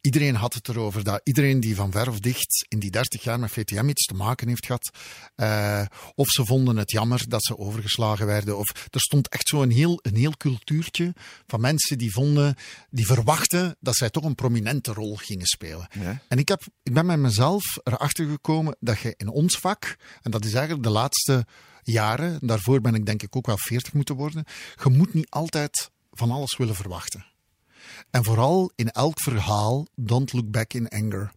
iedereen had het erover dat iedereen die van ver of dicht in die 30 jaar met VTM iets te maken heeft gehad, eh, of ze vonden het jammer dat ze overgeslagen werden, of er stond echt zo een heel, een heel cultuurtje van mensen die vonden, die verwachten dat zij toch een prominente rol gingen spelen. Ja. En ik, heb, ik ben met mezelf erachter gekomen dat je in ons vak, en dat is eigenlijk de laatste jaren, daarvoor ben ik denk ik ook wel 40 moeten worden, je moet niet altijd van alles willen verwachten. En vooral in elk verhaal, don't look back in anger.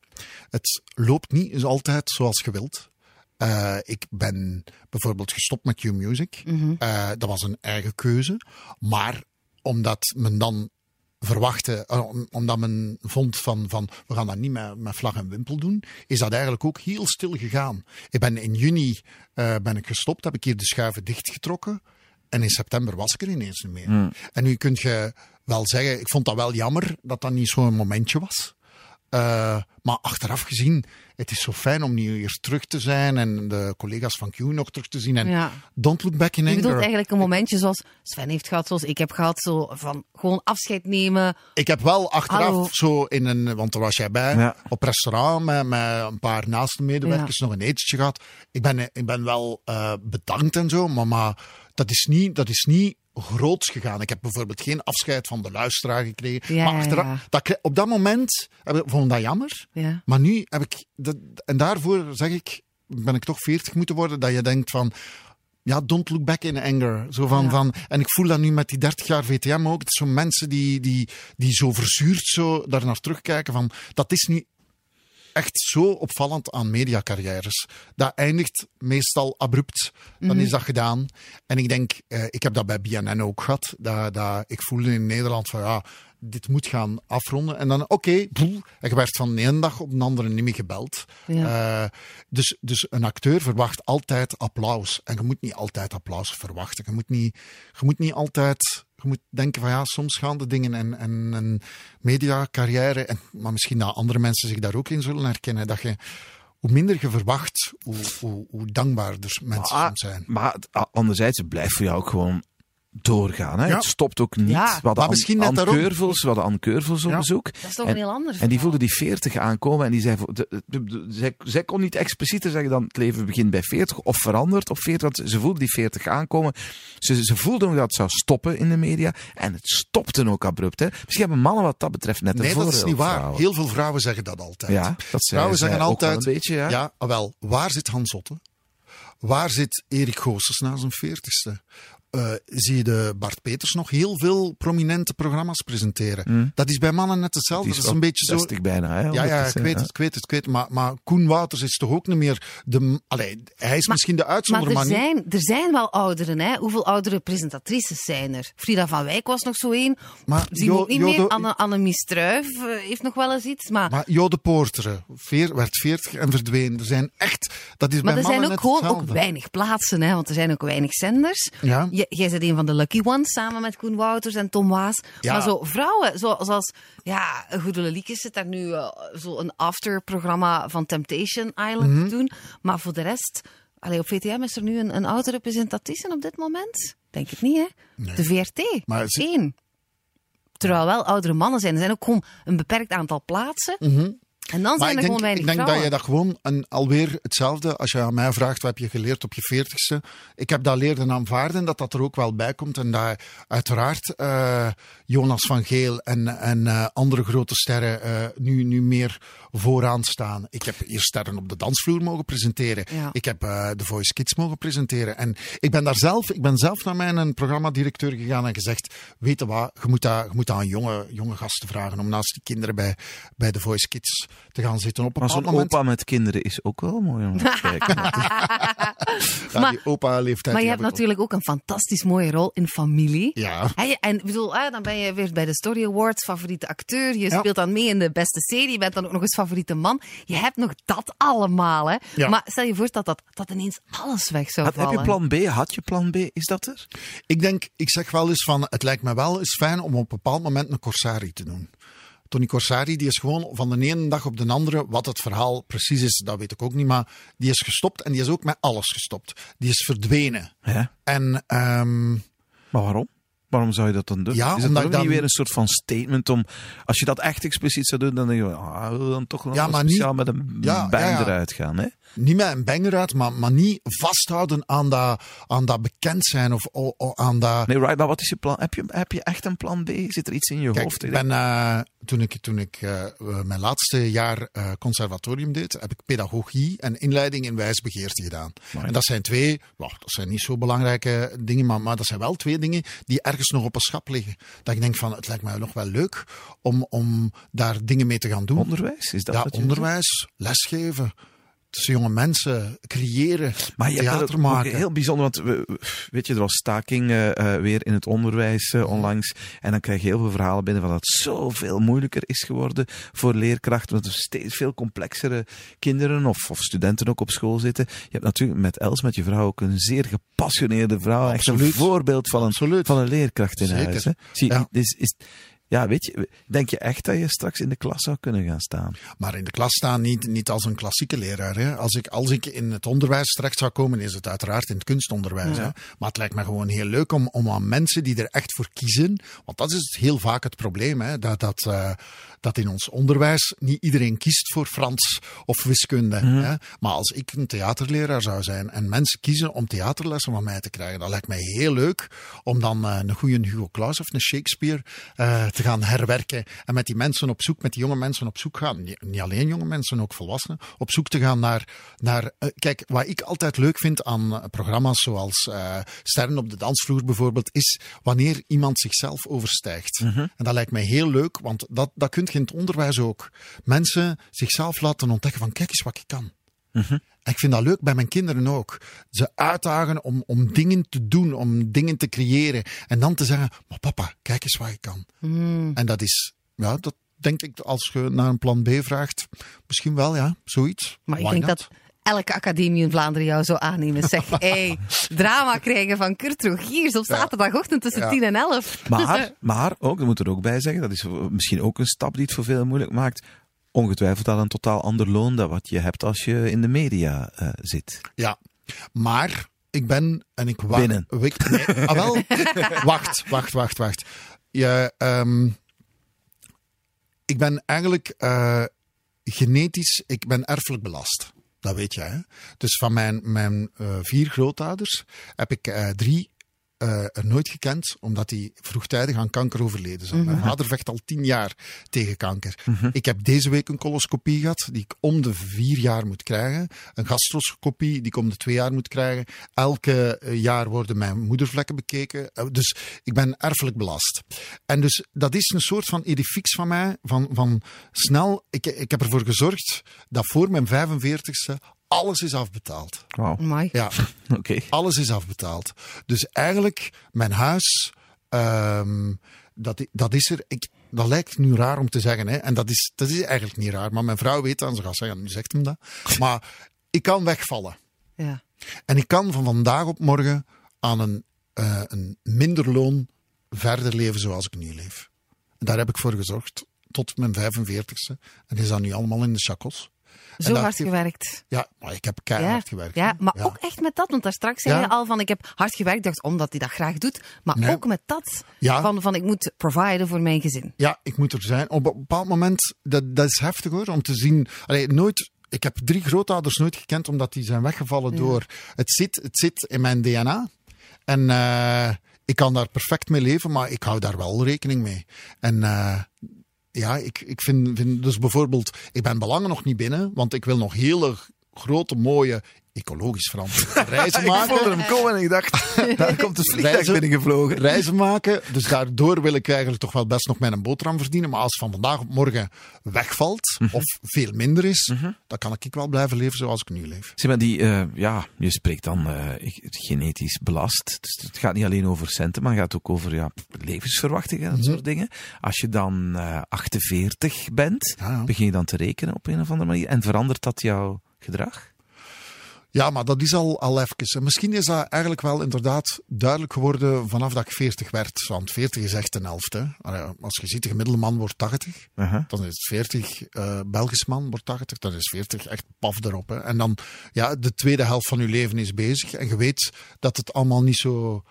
Het loopt niet altijd zoals je wilt. Eh, ik ben bijvoorbeeld gestopt met Q-Music. Eh, dat was een eigen keuze. Maar omdat men dan verwachtte, eh, om- omdat men vond van, van we gaan dat niet met, met vlag en wimpel doen, is dat eigenlijk ook heel stil gegaan. Ik ben in juni ben ik gestopt, heb ik hier de schuiven dichtgetrokken. En in september was ik er ineens niet meer. En nu kun je wel zeggen, ik vond dat wel jammer dat dat niet zo'n momentje was. Eh, maar achteraf gezien, het is zo fijn om nu weer terug te zijn en de collega's van Q nog terug te zien. En Ja. don't look back in Je anger. bedoelt eigenlijk een momentje zoals Sven heeft gehad, zoals ik heb gehad, zo van gewoon afscheid nemen. Ik heb wel achteraf Hallo. zo in een, want daar was jij bij, Ja. op restaurant met, met een paar naaste medewerkers nog een etentje gehad. Ik ben, ik ben wel eh, bedankt en zo, maar, maar dat, is niet, dat is niet groots gegaan. Ik heb bijvoorbeeld geen afscheid van de luisteraar gekregen. Ja, maar achteraf, ja. Dat, op dat moment heb ik, vond ik dat jammer. Ja. Maar nu heb ik, dat, en daarvoor zeg ik, ben ik toch 40 moeten worden, dat je denkt van, ja, don't look back in anger. Zo van, van, en ik voel dat nu met die 30 jaar VTM ook. Het zo mensen die, die, die zo verzuurd zo daar naar terugkijken van, dat is nu echt zo opvallend aan mediacarrières. Dat eindigt meestal abrupt. Dan is dat gedaan. En ik denk, eh, ik heb dat bij BNN ook gehad. Dat, dat ik voelde in Nederland van ja, dit moet gaan afronden. En dan, oké, en je werd van de ene dag op de andere niet meer gebeld. Ja. Eh, dus, dus een acteur verwacht altijd applaus. En je moet niet altijd applaus verwachten. Je moet niet, je moet niet altijd. Je moet denken van ja, soms gaan de dingen en, en, en mediacarrière, en, maar misschien dat andere mensen zich daar ook in zullen herkennen, dat je, hoe minder je verwacht, hoe, hoe, hoe dankbaarder mensen Maar, soms zijn. maar het- a- anderzijds, het blijft voor jou ook gewoon doorgaan. Hè? Ja. Het stopt ook niet. Ja. We hadden misschien daarom. Keurvels, we hadden Anne Keurvels op Ja. bezoek. Dat is toch En- een heel ander En die voelde die 40 aankomen en die zei, voor- de- de- de- zij, zij kon niet explicieter zeggen dan het leven begint bij 40 of verandert op 40, want ze voelde die 40 aankomen. Ze, ze voelde ook dat het zou stoppen in de media en het stopte ook abrupt. Hè. Misschien hebben mannen wat dat betreft net een Nee, dat is niet waar. vrouwen. Heel veel vrouwen zeggen dat altijd. Ja, dat zei vrouwen zeggen ook wel altijd, een beetje, ja. ja, ah, wel, waar zit Hans Otte? Waar zit Erik Goossens na zijn veertigste? Eh, zie je de Bart Peters nog heel veel prominente programma's presenteren. Dat is bij mannen net hetzelfde. Hmm. Die is dat is een beetje zo. 60 bijna. Hè, Ja, ja, ik weet hè. het, ik weet het, ik weet het. Maar, maar Koen Wouters is toch ook niet meer de... Allee, hij is misschien de Maar uitzondering, er maar, niet... zijn, er zijn wel ouderen, hè? Hoeveel oudere presentatrices zijn er? Frida van Wijk was nog zo één. Maar Zie Jo- ook niet Jo- meer. Anne, Anne Struif eh, heeft nog wel eens iets. Maar, maar, Maar Jo de Poorteren veer, werd 40 en verdween. Er zijn echt... Dat is bij er zijn ook net gewoon ook weinig plaatsen, hè? Want er zijn ook weinig zenders. Ja. Jij bent een van de lucky ones, samen met Koen Wouters en Tom Waas. Ja. Maar zo vrouwen, zo, zoals... Ja, Goede Lelieke zit daar nu eh, zo een afterprogramma van Temptation Island Mhm. te doen. Maar voor de rest... Allee, op VTM is er nu een, een oudere presentatrice op dit moment? Denk het niet, hè? De VRT. Maar Eén. Terwijl wel oudere mannen zijn. Er zijn ook gewoon een beperkt aantal plaatsen. En dan. Maar zijn ik er denk, gewoon weinig ik denk dat je dat gewoon een, alweer hetzelfde, als je aan mij vraagt wat heb je geleerd op je veertigste. Ik heb dat leren aanvaarden, dat dat er ook wel bij komt. En dat uiteraard eh, Jonas van Geel en, en eh, andere grote sterren eh, nu, nu meer vooraan staan. Ik heb hier sterren op de dansvloer mogen presenteren. Ja. Ik heb The Voice Kids mogen presenteren. En ik ben daar zelf, ik ben zelf naar mijn programmadirecteur gegaan en gezegd, weet je wat, je moet dat, je moet dat aan jonge, jonge gasten vragen om naast die kinderen bij, bij The Voice Kids te gaan zitten. Op een Maar zo'n moment, opa met kinderen is ook wel mooi om te kijken. ja, Maar- die opa-leeftijd. Maar je hebt heb natuurlijk ook een fantastisch mooie rol in familie. Ja. En ik bedoel, hè, dan ben je weer bij de Story Awards favoriete acteur. Je Ja. speelt dan mee in de beste serie. Je bent dan ook nog eens favoriete man. Je hebt nog dat allemaal. Hè. Ja. Maar stel je voor dat, dat, dat ineens alles weg zou Had, heb vallen. je plan B? Had je plan B? Is dat er? Ik denk, ik zeg wel eens van, het lijkt me wel eens fijn om op een bepaald moment een Corsari te doen. Tony Corsari, die is gewoon van de ene dag op de andere, wat het verhaal precies is, dat weet ik ook niet, maar die is gestopt en die is ook met alles gestopt. Die is verdwenen. Ja. En ehm, Maar waarom? Waarom zou je dat dan doen? Ja, is het dan niet weer een soort van statement om... Als je dat echt expliciet zou doen, dan denk je... Ah, dan toch nog Ja, maar speciaal niet- met een ja. eruit gaan, hè? Niet met een banger uit, maar, maar niet vasthouden aan dat, aan dat bekend zijn of o- o- aan dat... Nee, right, maar wat is je plan? Heb je, heb je echt een plan B? Zit er iets in je Kijk, hoofd? ik ben, eh, toen ik, toen ik eh, mijn laatste jaar eh, conservatorium deed, heb ik pedagogie en inleiding in wijsbegeerte gedaan. En dat zijn twee, well, dat zijn niet zo belangrijke dingen, maar, maar dat zijn wel twee dingen die ergens nog op een schap liggen. Dat ik denk van, het lijkt mij nog wel leuk om, om daar dingen mee te gaan doen. Onderwijs? Is dat ja, onderwijs, lesgeven, tussen jonge mensen, creëren, Maar je hebt theater ook maken. heel bijzonder, want we- weet je, er was staking eh, eh, weer in het onderwijs eh, onlangs. En dan krijg je heel veel verhalen binnen van dat het zoveel moeilijker is geworden voor leerkrachten. Dat er steeds veel complexere kinderen of, of studenten ook op school zitten. Je hebt natuurlijk met Els, met je vrouw, ook een zeer gepassioneerde vrouw. Echt een voorbeeld van een, Absoluut. van een leerkracht in Zeker. huis. Hè? Zie, Ja. is, is, ja, weet je, denk je echt dat je straks in de klas zou kunnen gaan staan? Maar in de klas staan niet, niet als een klassieke leraar. Hè. Als, ik, als ik in het onderwijs terecht zou komen, is het uiteraard in het kunstonderwijs. Hè. Maar het lijkt me gewoon heel leuk om, om aan mensen die er echt voor kiezen. Want dat is heel vaak het probleem. Hè. Dat, dat, eh, dat in ons onderwijs niet iedereen kiest voor Frans of wiskunde. Hè. Maar als ik een theaterleraar zou zijn en mensen kiezen om theaterlessen van mij te krijgen, dat lijkt mij heel leuk om dan eh, een goede Hugo Claus of een Shakespeare eh, te gaan herwerken. En met die mensen op zoek, met die jonge mensen op zoek gaan. Niet, alleen jonge mensen, ook volwassenen. Op zoek te gaan naar. naar eh, kijk, wat ik altijd leuk vind aan programma's zoals Sterren op de dansvloer bijvoorbeeld, is wanneer iemand zichzelf overstijgt. En dat lijkt mij heel leuk, want dat, dat kun je in het onderwijs ook. Mensen zichzelf laten ontdekken van kijk eens wat ik kan. En ik vind dat leuk bij mijn kinderen ook. Ze uitdagen om, om dingen te doen, om dingen te creëren. En dan te zeggen, maar papa, kijk eens wat je kan. En dat is, ja, dat denk ik, als je naar een plan B vraagt, misschien wel, ja, zoiets. Maar ik denk not? dat elke academie in Vlaanderen jou zou aannemen. Zeg, hey, drama krijgen van Kurt Rogiers op zaterdagochtend tussen Ja. 10 en 11. Maar, maar ook, dat moet er ook bij zeggen, dat is misschien ook een stap die het voor velen moeilijk maakt. Ongetwijfeld al een totaal ander loon dan wat je hebt als je in de media eh, zit. Ja, maar ik ben en ik wacht. Binnen. Wik, nee, ah, wel. wacht, wacht, wacht, wacht. Je, ehm, ik ben eigenlijk eh, genetisch, ik ben erfelijk belast. Dat weet jij. Hè? Dus van mijn, mijn eh, vier grootouders heb ik eh, drie eh, nooit gekend, omdat die vroegtijdig aan kanker overleden zijn. Mijn vader vecht al tien jaar tegen kanker. Ik heb deze week een coloscopie gehad, die ik om de vier jaar moet krijgen. Een gastroscopie, die ik om de twee jaar moet krijgen. Elke eh, jaar worden mijn moedervlekken bekeken. Eh, Dus ik ben erfelijk belast. En dus dat is een soort van edifix van mij, van, van snel. Ik, ik heb ervoor gezorgd dat voor mijn 45ste alles is afbetaald. Wauw, Amai. Ja, oké. alles is afbetaald. Dus eigenlijk, mijn huis, ehm, dat, dat is er. Ik, dat lijkt nu raar om te zeggen, hè? en dat is, dat is eigenlijk niet raar. Maar mijn vrouw weet dat en ze gaat zeggen: nu zegt hem dat. Maar ik kan wegvallen. Ja. En ik kan van vandaag op morgen aan een, eh, een minder loon verder leven zoals ik nu leef. En daar heb ik voor gezorgd tot mijn 45ste. En is dat nu allemaal in de chakos. Zo hard gewerkt. Ja, maar ik heb Ja, keihard gewerkt. ja, maar ook echt met dat. Want daar straks zei je al van ik heb hard gewerkt. Dacht omdat hij dat graag doet. Maar Nee. ook met dat. Van, van ik moet providen voor mijn gezin. Ja, ik moet er zijn. Op een bepaald moment, dat, dat is heftig hoor, om te zien. Allee, nooit, ik heb drie grootouders nooit gekend omdat die zijn weggevallen door. Het zit, het zit in mijn DNA. En eh, ik kan daar perfect mee leven, maar ik hou daar wel rekening mee. En eh, ja, ik, ik vind, vind dus bijvoorbeeld, ik ben belangen nog niet binnen, want ik wil nog hele grote, mooie, ecologisch verantwoorde reizen Ik voelde maken. hem komen en ik dacht, daar komt het vliegtuig Reizen- binnengevlogen. reizen maken. Dus daardoor wil ik eigenlijk toch wel best nog mijn boterham verdienen. Maar als van vandaag op morgen wegvalt, of veel minder is, dan kan ik wel blijven leven zoals ik nu leef. Zeg maar, die, eh, ja, je spreekt dan eh, ik- genetisch belast. Dus het gaat niet alleen over centen, maar het gaat ook over ja, levensverwachting en dat soort dingen. Als je dan eh 48 bent, Ja, ja. begin je dan te rekenen op een of andere manier. En verandert dat jouw gedrag? Ja, maar dat is al, al even. En misschien is dat eigenlijk wel inderdaad duidelijk geworden vanaf dat ik 40 werd. Want 40 is echt een helft. Hè. Als je ziet, de gemiddelde man wordt 80. Uh-huh. Dan is het 40, eh Belgisch man wordt 80, dan is 40 echt paf erop. Hè. En dan, ja, de tweede helft van je leven is bezig. En je weet dat het allemaal niet zo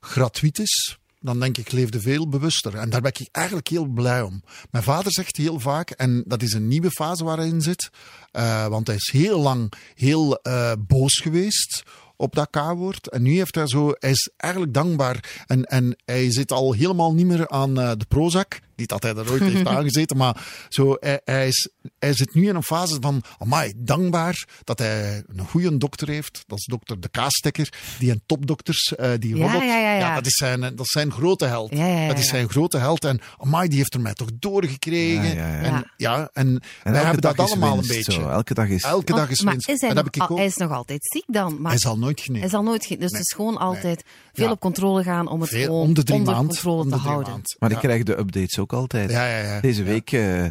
gratuit is. Dan denk ik, leefde veel bewuster. En daar ben ik eigenlijk heel blij om. Mijn vader zegt heel vaak, en dat is een nieuwe fase waar hij in zit, eh, want hij is heel lang heel eh, boos geweest op dat K-woord. En nu heeft hij zo, hij is eigenlijk dankbaar. En, en hij zit al helemaal niet meer aan eh, de Prozac. Niet dat hij er ooit heeft aangezeten, maar zo, hij, hij, is, hij zit nu in een fase van, amai, dankbaar dat hij een goede dokter heeft. Dat is dokter De Kaastekker, die een topdokters, uh, die Ja, robot. ja, ja, ja. dat, is zijn, dat is zijn grote held. Ja, ja, ja, dat is ja. zijn grote held. En amai, die heeft er mij toch doorgekregen. Ja, ja, ja. En, Ja. ja, en, En wij hebben dat allemaal winst, een beetje. Zo, elke dag is... Elke dag is maar winst. is hij, en dat heb ik al- ook. hij is nog altijd ziek dan. Maar Hij zal nooit genezen. hij zal nooit... ge- Dus Nee. het is gewoon Nee. altijd veel Ja. op controle gaan om het Veel- gewoon om de drie onder maand. controle om de te drie houden. maand. Maar Ja. ik krijg de updates ook altijd. Ja, ja, ja. Deze Ja. week eh,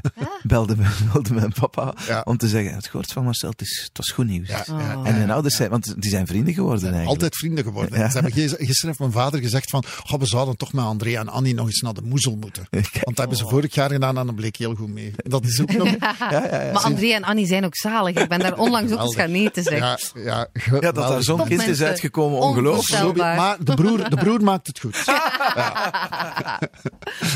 belde, me- belde mijn papa Ja. om te zeggen, het gehoord van Marcel, het, is, het was goed nieuws. Ja, ja, Oh. En mijn ouders zijn, want die zijn vrienden geworden eigenlijk. Altijd vrienden geworden. Ja. Ze hebben gis- gisteren heeft mijn vader gezegd van, "Goh, we zouden toch met André en Annie nog eens naar de moezel moeten. Want dat hebben ze vorig jaar gedaan en dat bleek heel goed mee. Dat is ook nog... Maar André en Annie zijn ook zalig. Ik ben daar onlangs ook eens gaan eten, zeg. Ja, ja, Ja, dat daar zo'n kind is uitgekomen, ongelooflijk. Maar de broer, de broer maakt het goed.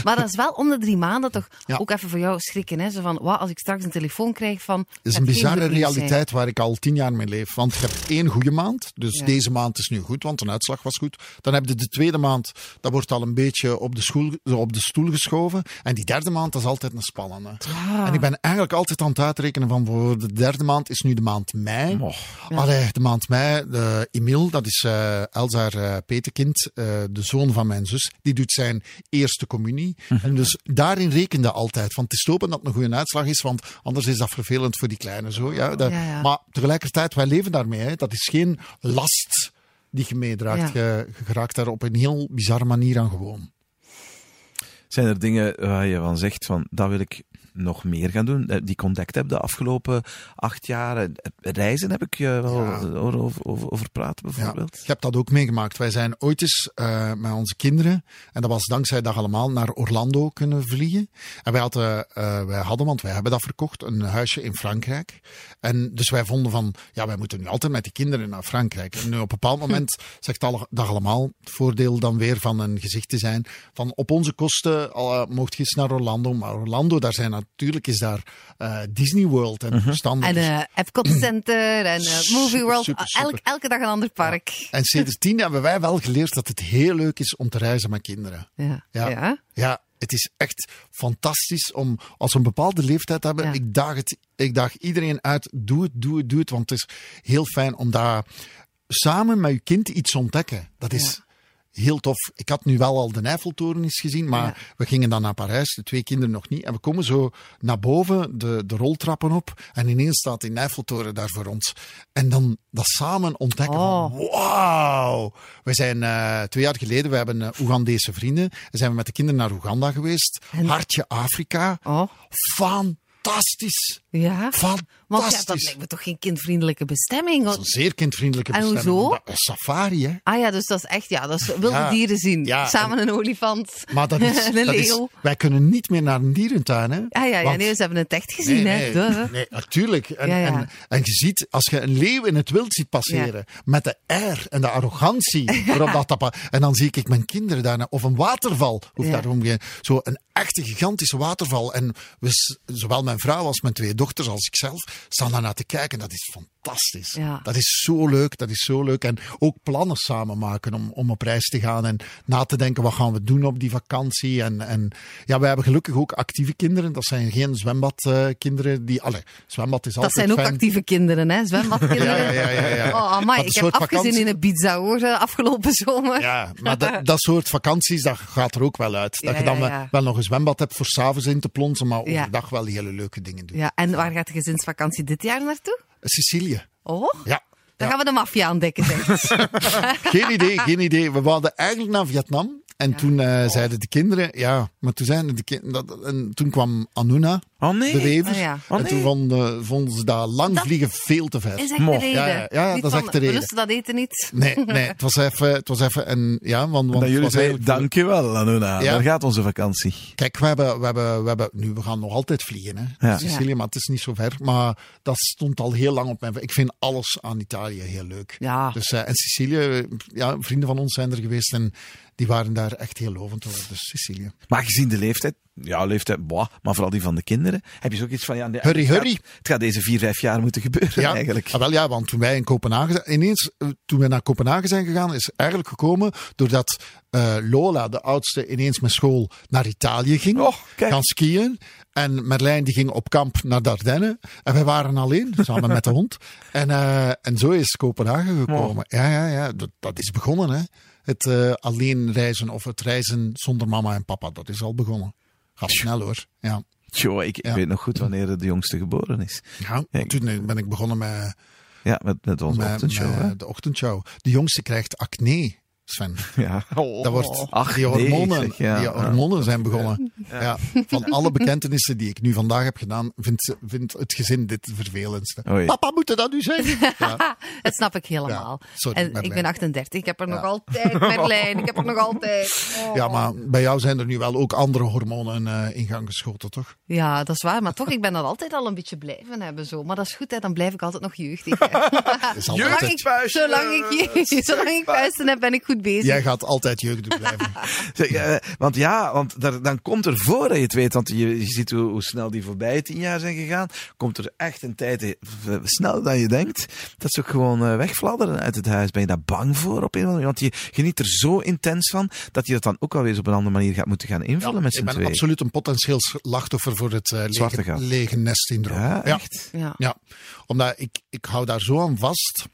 Maar dat is wel om de drie maanden toch Ja. ook even voor jou schrikken. Hè? Zo van, wat als ik straks een telefoon krijg van... Het is een bizarre zijn. realiteit waar ik al tien jaar mee leef. Want je hebt één goede maand. Dus Ja. deze maand is nu goed, want de uitslag was goed. Dan heb je de tweede maand, dat wordt al een beetje op de, school, op de stoel geschoven. En die derde maand, dat is altijd een spannende. Ah. En ik ben eigenlijk altijd aan het uitrekenen van voor de derde maand is nu de maand mei. Allee, de maand mei, de Emil, dat is eh Elzaar eh, Petekind, eh, de zoon van mijn zus, die doet zijn eerste communie. Mhm. En dus daarin rekende altijd, want het is te hopen dat het een goede uitslag is, want anders is dat vervelend voor die kleine. Zo, ja, dat- Ja, ja. Maar tegelijkertijd, wij leven daarmee. Hè. Dat is geen last die je meedraagt. Ja. Je, je geraakt daar op een heel bizarre manier aan gewoon. Zijn er dingen waar je van zegt van, dat wil ik nog meer gaan doen? Eh, Die contact heb de afgelopen acht jaar. eh, Reizen heb ik je wel Ja. over, over, praten bijvoorbeeld. Je hebt dat ook meegemaakt. Wij zijn ooit eens eh, met onze kinderen, en dat was dankzij dat allemaal, naar Orlando kunnen vliegen. En wij hadden, eh, wij hadden, want wij hebben dat verkocht, een huisje in Frankrijk. En dus wij vonden van, ja, wij moeten nu altijd met die kinderen naar Frankrijk. En nu op een bepaald moment zegt alle- dat allemaal, het voordeel dan weer van een gezicht te zijn, van op onze kosten uh, mocht je eens naar Orlando. Maar Orlando, daar zijn natuurlijk, is daar eh, Disney World en verstandig. En eh Epcot Center en eh, Movie World. Super, super. Elk, elke dag een ander park. En sindsdien hebben wij wel geleerd dat het heel leuk is om te reizen met kinderen. Ja. Ja. Ja. Ja, het is echt fantastisch om, als we een bepaalde leeftijd hebben, Ja. ik, daag het, ik daag iedereen uit, doe het, doe het, doe het. Want het is heel fijn om daar samen met je kind iets te ontdekken. Dat is heel tof. Ik had nu wel al de Eiffeltoren eens gezien, maar Ja. we gingen dan naar Parijs, de twee kinderen nog niet. En we komen zo naar boven, de, de roltrappen op, en ineens staat die Eiffeltoren daar voor ons. En dan dat samen ontdekken Oh. van, wauw! We zijn eh, twee jaar geleden, we hebben uh, Oegandese vrienden, en zijn we met de kinderen naar Oeganda geweest. En- Hartje Afrika. Oh, Fantastisch! ja. Want ja, dat lijkt me toch geen kindvriendelijke bestemming. dat is een zeer kindvriendelijke En bestemming. hoezo? omdat- een Safari, hè? Ah ja, dus dat is echt, ja, dat is wilde Ja. dieren zien. Ja, Samen een olifant. Maar dat is, en een dat is- leeuw. wij kunnen niet meer naar een dierentuin, hè? Ah ja, ja Want- nee, ze hebben het echt gezien, nee, hè. nee, Duh. nee, natuurlijk. En. En, en je ziet, als je een leeuw in het wild ziet passeren, met de air en de arrogantie, waarop dat, en dan zie ik mijn kinderen daarna, of een waterval, hoeft Ja. daarom geen, zo een echte gigantische waterval. En we, zowel mijn vrouw als mijn twee dochters als ikzelf staan daarnaar te kijken. Dat is fantastisch. Ja. Dat is zo leuk, dat is zo leuk. En ook plannen samen maken om, om op reis te gaan en na te denken, wat gaan we doen op die vakantie? En, en ja, wij hebben gelukkig ook actieve kinderen. Dat zijn geen zwembadkinderen die, alle zwembad is Dat altijd zijn ook fijn. actieve kinderen, hè. Zwembadkinderen. Ja, ja, ja, ja, ja. Oh, amai, ik een heb afgezien vakantie- in Ibiza, hoor, eh, afgelopen zomer. Ja, maar dat, dat soort vakanties, dat gaat er ook wel uit. Dat Ja, je dan ja, wel- nog een zwembad hebt voor s'avonds in te plonsen, maar overdag wel die hele leuke dingen doen. Ja, en waar gaat de gezinsvakantie dit jaar naartoe? Sicilië. Oh, Ja. dan Ja. gaan we de maffia ontdekken, zeg. Geen idee, geen idee. We wilden eigenlijk naar Vietnam. En toen eh, zeiden de kinderen, ja, maar toen, zeiden de kinderen, en toen kwam Anuna. Oh nee. de wevers. Ah, ja. Oh, En toen vonden, vonden ze dat lang Dat- vliegen veel te ver. Is echt de reden. Ja, ja, dat is echt de reden. We dat eten niet. Nee, nee, het was even, het was even en ja, want, want Dat jullie zeiden, eigenlijk- dankjewel Anuna, Ja. daar gaat onze vakantie. Kijk, we hebben, we hebben, we hebben, nu, we gaan nog altijd vliegen, hè. Ja. Sicilië, maar het is niet zo ver. Maar dat stond al heel lang op mijn... Ik vind alles aan Italië heel leuk. Ja. Dus, eh, en Sicilië, ja, vrienden van ons zijn er geweest en die waren daar echt heel lovend over. Dus Sicilië. Maar gezien de leeftijd, ja, leeftijd, boah, maar vooral die van de kinderen, heb je zo iets van, ja, Hurry, het gaat- hurry. Het gaat deze vier, vijf jaar moeten gebeuren Ja, eigenlijk. ah, wel ja, want toen wij in Kopenhagen ineens, eh, toen we naar Kopenhagen zijn gegaan, is eigenlijk gekomen doordat eh, Lola, de oudste, ineens met school naar Italië ging. Oh, gaan skiën. En Merlijn die ging op kamp naar Dardenne. En wij waren alleen, samen met de hond. En, eh, en zo is Kopenhagen gekomen. Ja, ja, ja. Dat, dat is begonnen, hè. Het eh, alleen reizen of het reizen zonder mama en papa, dat is al begonnen. Gaat snel hoor. Ja. Tjo, ik, Ja. weet nog goed wanneer de jongste geboren is. Ja, toen ben ik begonnen met, Ja, met, met onze ochtendshow, met de ochtendshow. De jongste krijgt acne, Sven. Ja. Dat wordt, Ach, die nee, hormonen, zeg, ja. die hormonen zijn begonnen. Ja. Van alle bekentenissen die ik nu vandaag heb gedaan, vindt, het gezin dit het vervelendste. Oei. Papa, moet dat nu zijn? Ja. Dat snap ik helemaal. Ja, sorry, en ik ben 38. Ik heb er nog altijd, Merlijn. Ik heb er nog altijd. Oh. ja, maar bij jou zijn er nu wel ook andere hormonen eh, in gang geschoten, toch? Ja, dat is waar. Maar toch, ik ben dat altijd al een beetje blijven hebben. Zo. Maar dat is goed, hè. dan blijf ik altijd nog jeugdig. hè. Zolang ik, zolang ik, zolang ik puisten heb, ben ik goed bezig. jij gaat altijd jeugdig blijven. Zeg, eh, want ja, want daar, dan komt er voor dat je het weet, want je, je ziet hoe, hoe snel die voorbije tien jaar zijn gegaan, komt er echt een tijd, eh, sneller dan je denkt, dat ze ook gewoon eh, wegfladderen uit het huis. Ben je daar bang voor op een of andere manier? Want je geniet er zo intens van, dat je dat dan ook wel weer op een andere manier gaat moeten gaan invullen met z'n ik ben tweeën. absoluut een potentieel slachtoffer voor het eh, Zwarte lege, lege nest-syndroom. Ja, echt? Ja. Ja, omdat ik, ik hou daar zo aan vast.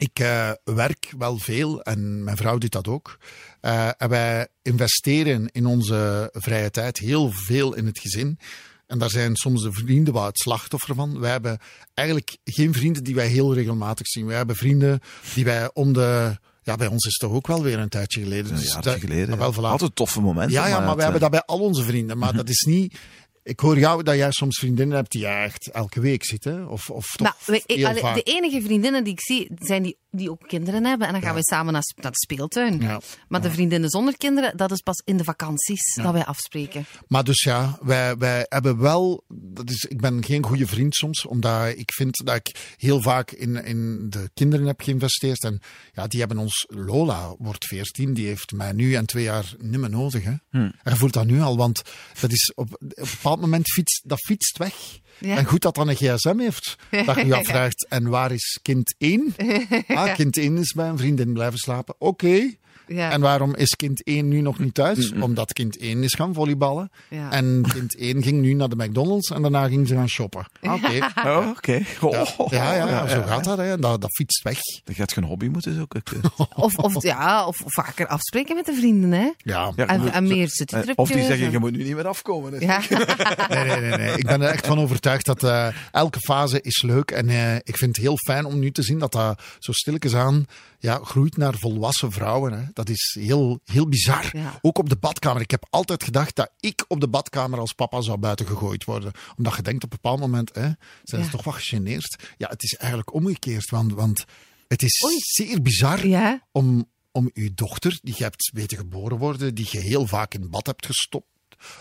Ik eh, werk wel veel en mijn vrouw doet dat ook. Eh, en wij investeren in onze vrije tijd heel veel in het gezin. En daar zijn soms de vrienden wel het slachtoffer van. Wij hebben eigenlijk geen vrienden die wij heel regelmatig zien. Wij hebben vrienden die wij om de... Ja, bij ons is het toch ook wel weer een tijdje geleden. Een Dus jaartje dat- geleden. Wel, voilà. Altijd toffe momenten. Ja, ja, maar het, we hebben eh, dat bij al onze vrienden. Maar dat is niet... Ik hoor jou dat jij soms vriendinnen hebt die je echt elke week ziet, hè? Of, of toch Nou, ik- vaak. de enige vriendinnen die ik zie, zijn die, die ook kinderen hebben. En dan gaan we samen naar, naar de speeltuin. Ja. Maar de vriendinnen zonder kinderen, dat is pas in de vakanties dat wij afspreken. Maar dus ja, wij, wij hebben wel. Dat is, ik ben geen goede vriend soms, omdat ik vind dat ik heel vaak in, in de kinderen heb geïnvesteerd. En ja, die hebben ons. Lola wordt 14, die heeft mij nu en twee jaar niet meer nodig. Hè. En je voelt dat nu al, want dat is op, op een bepaald moment fietst, dat fietst weg. Ja. En goed dat dan een gsm heeft. Dat je je afvraagt, en waar is kind 1? Ah, kind 1 is bij een vriendin blijven slapen. Oké. Ja. En waarom is kind 1 nu nog niet thuis? Omdat kind 1 is gaan volleyballen. Ja. En kind 1 ging nu naar de McDonald's en daarna ging ze gaan shoppen. Oké. Oh, oké. Ja, Oh, ja, ja, zo gaat dat. Hè. Dat, dat fietst weg. Dan gaat je een hobby moeten zoeken. Of, of, ja, of vaker afspreken met de vrienden, hè. Ja. Ja, En, meer citytripjes. Of die zeggen, en- je moet nu niet meer afkomen. hè. Ja. Nee, nee, nee, nee. Ik ben er echt van overtuigd dat eh, elke fase is leuk. En eh, ik vind het heel fijn om nu te zien dat dat zo stilletjes aan ja, groeit naar volwassen vrouwen. Hè. Dat is heel, heel bizar. Ja. Ook op de badkamer. Ik heb altijd gedacht dat ik op de badkamer als papa zou buiten gegooid worden. Omdat je denkt op een bepaald moment, hè, zijn ze toch wat gegeneerd. Ja, het is eigenlijk omgekeerd. Want, want het is Oei. zeer bizar Ja. om, om uw dochter, die je hebt weten geboren worden, die je heel vaak in bad hebt gestopt,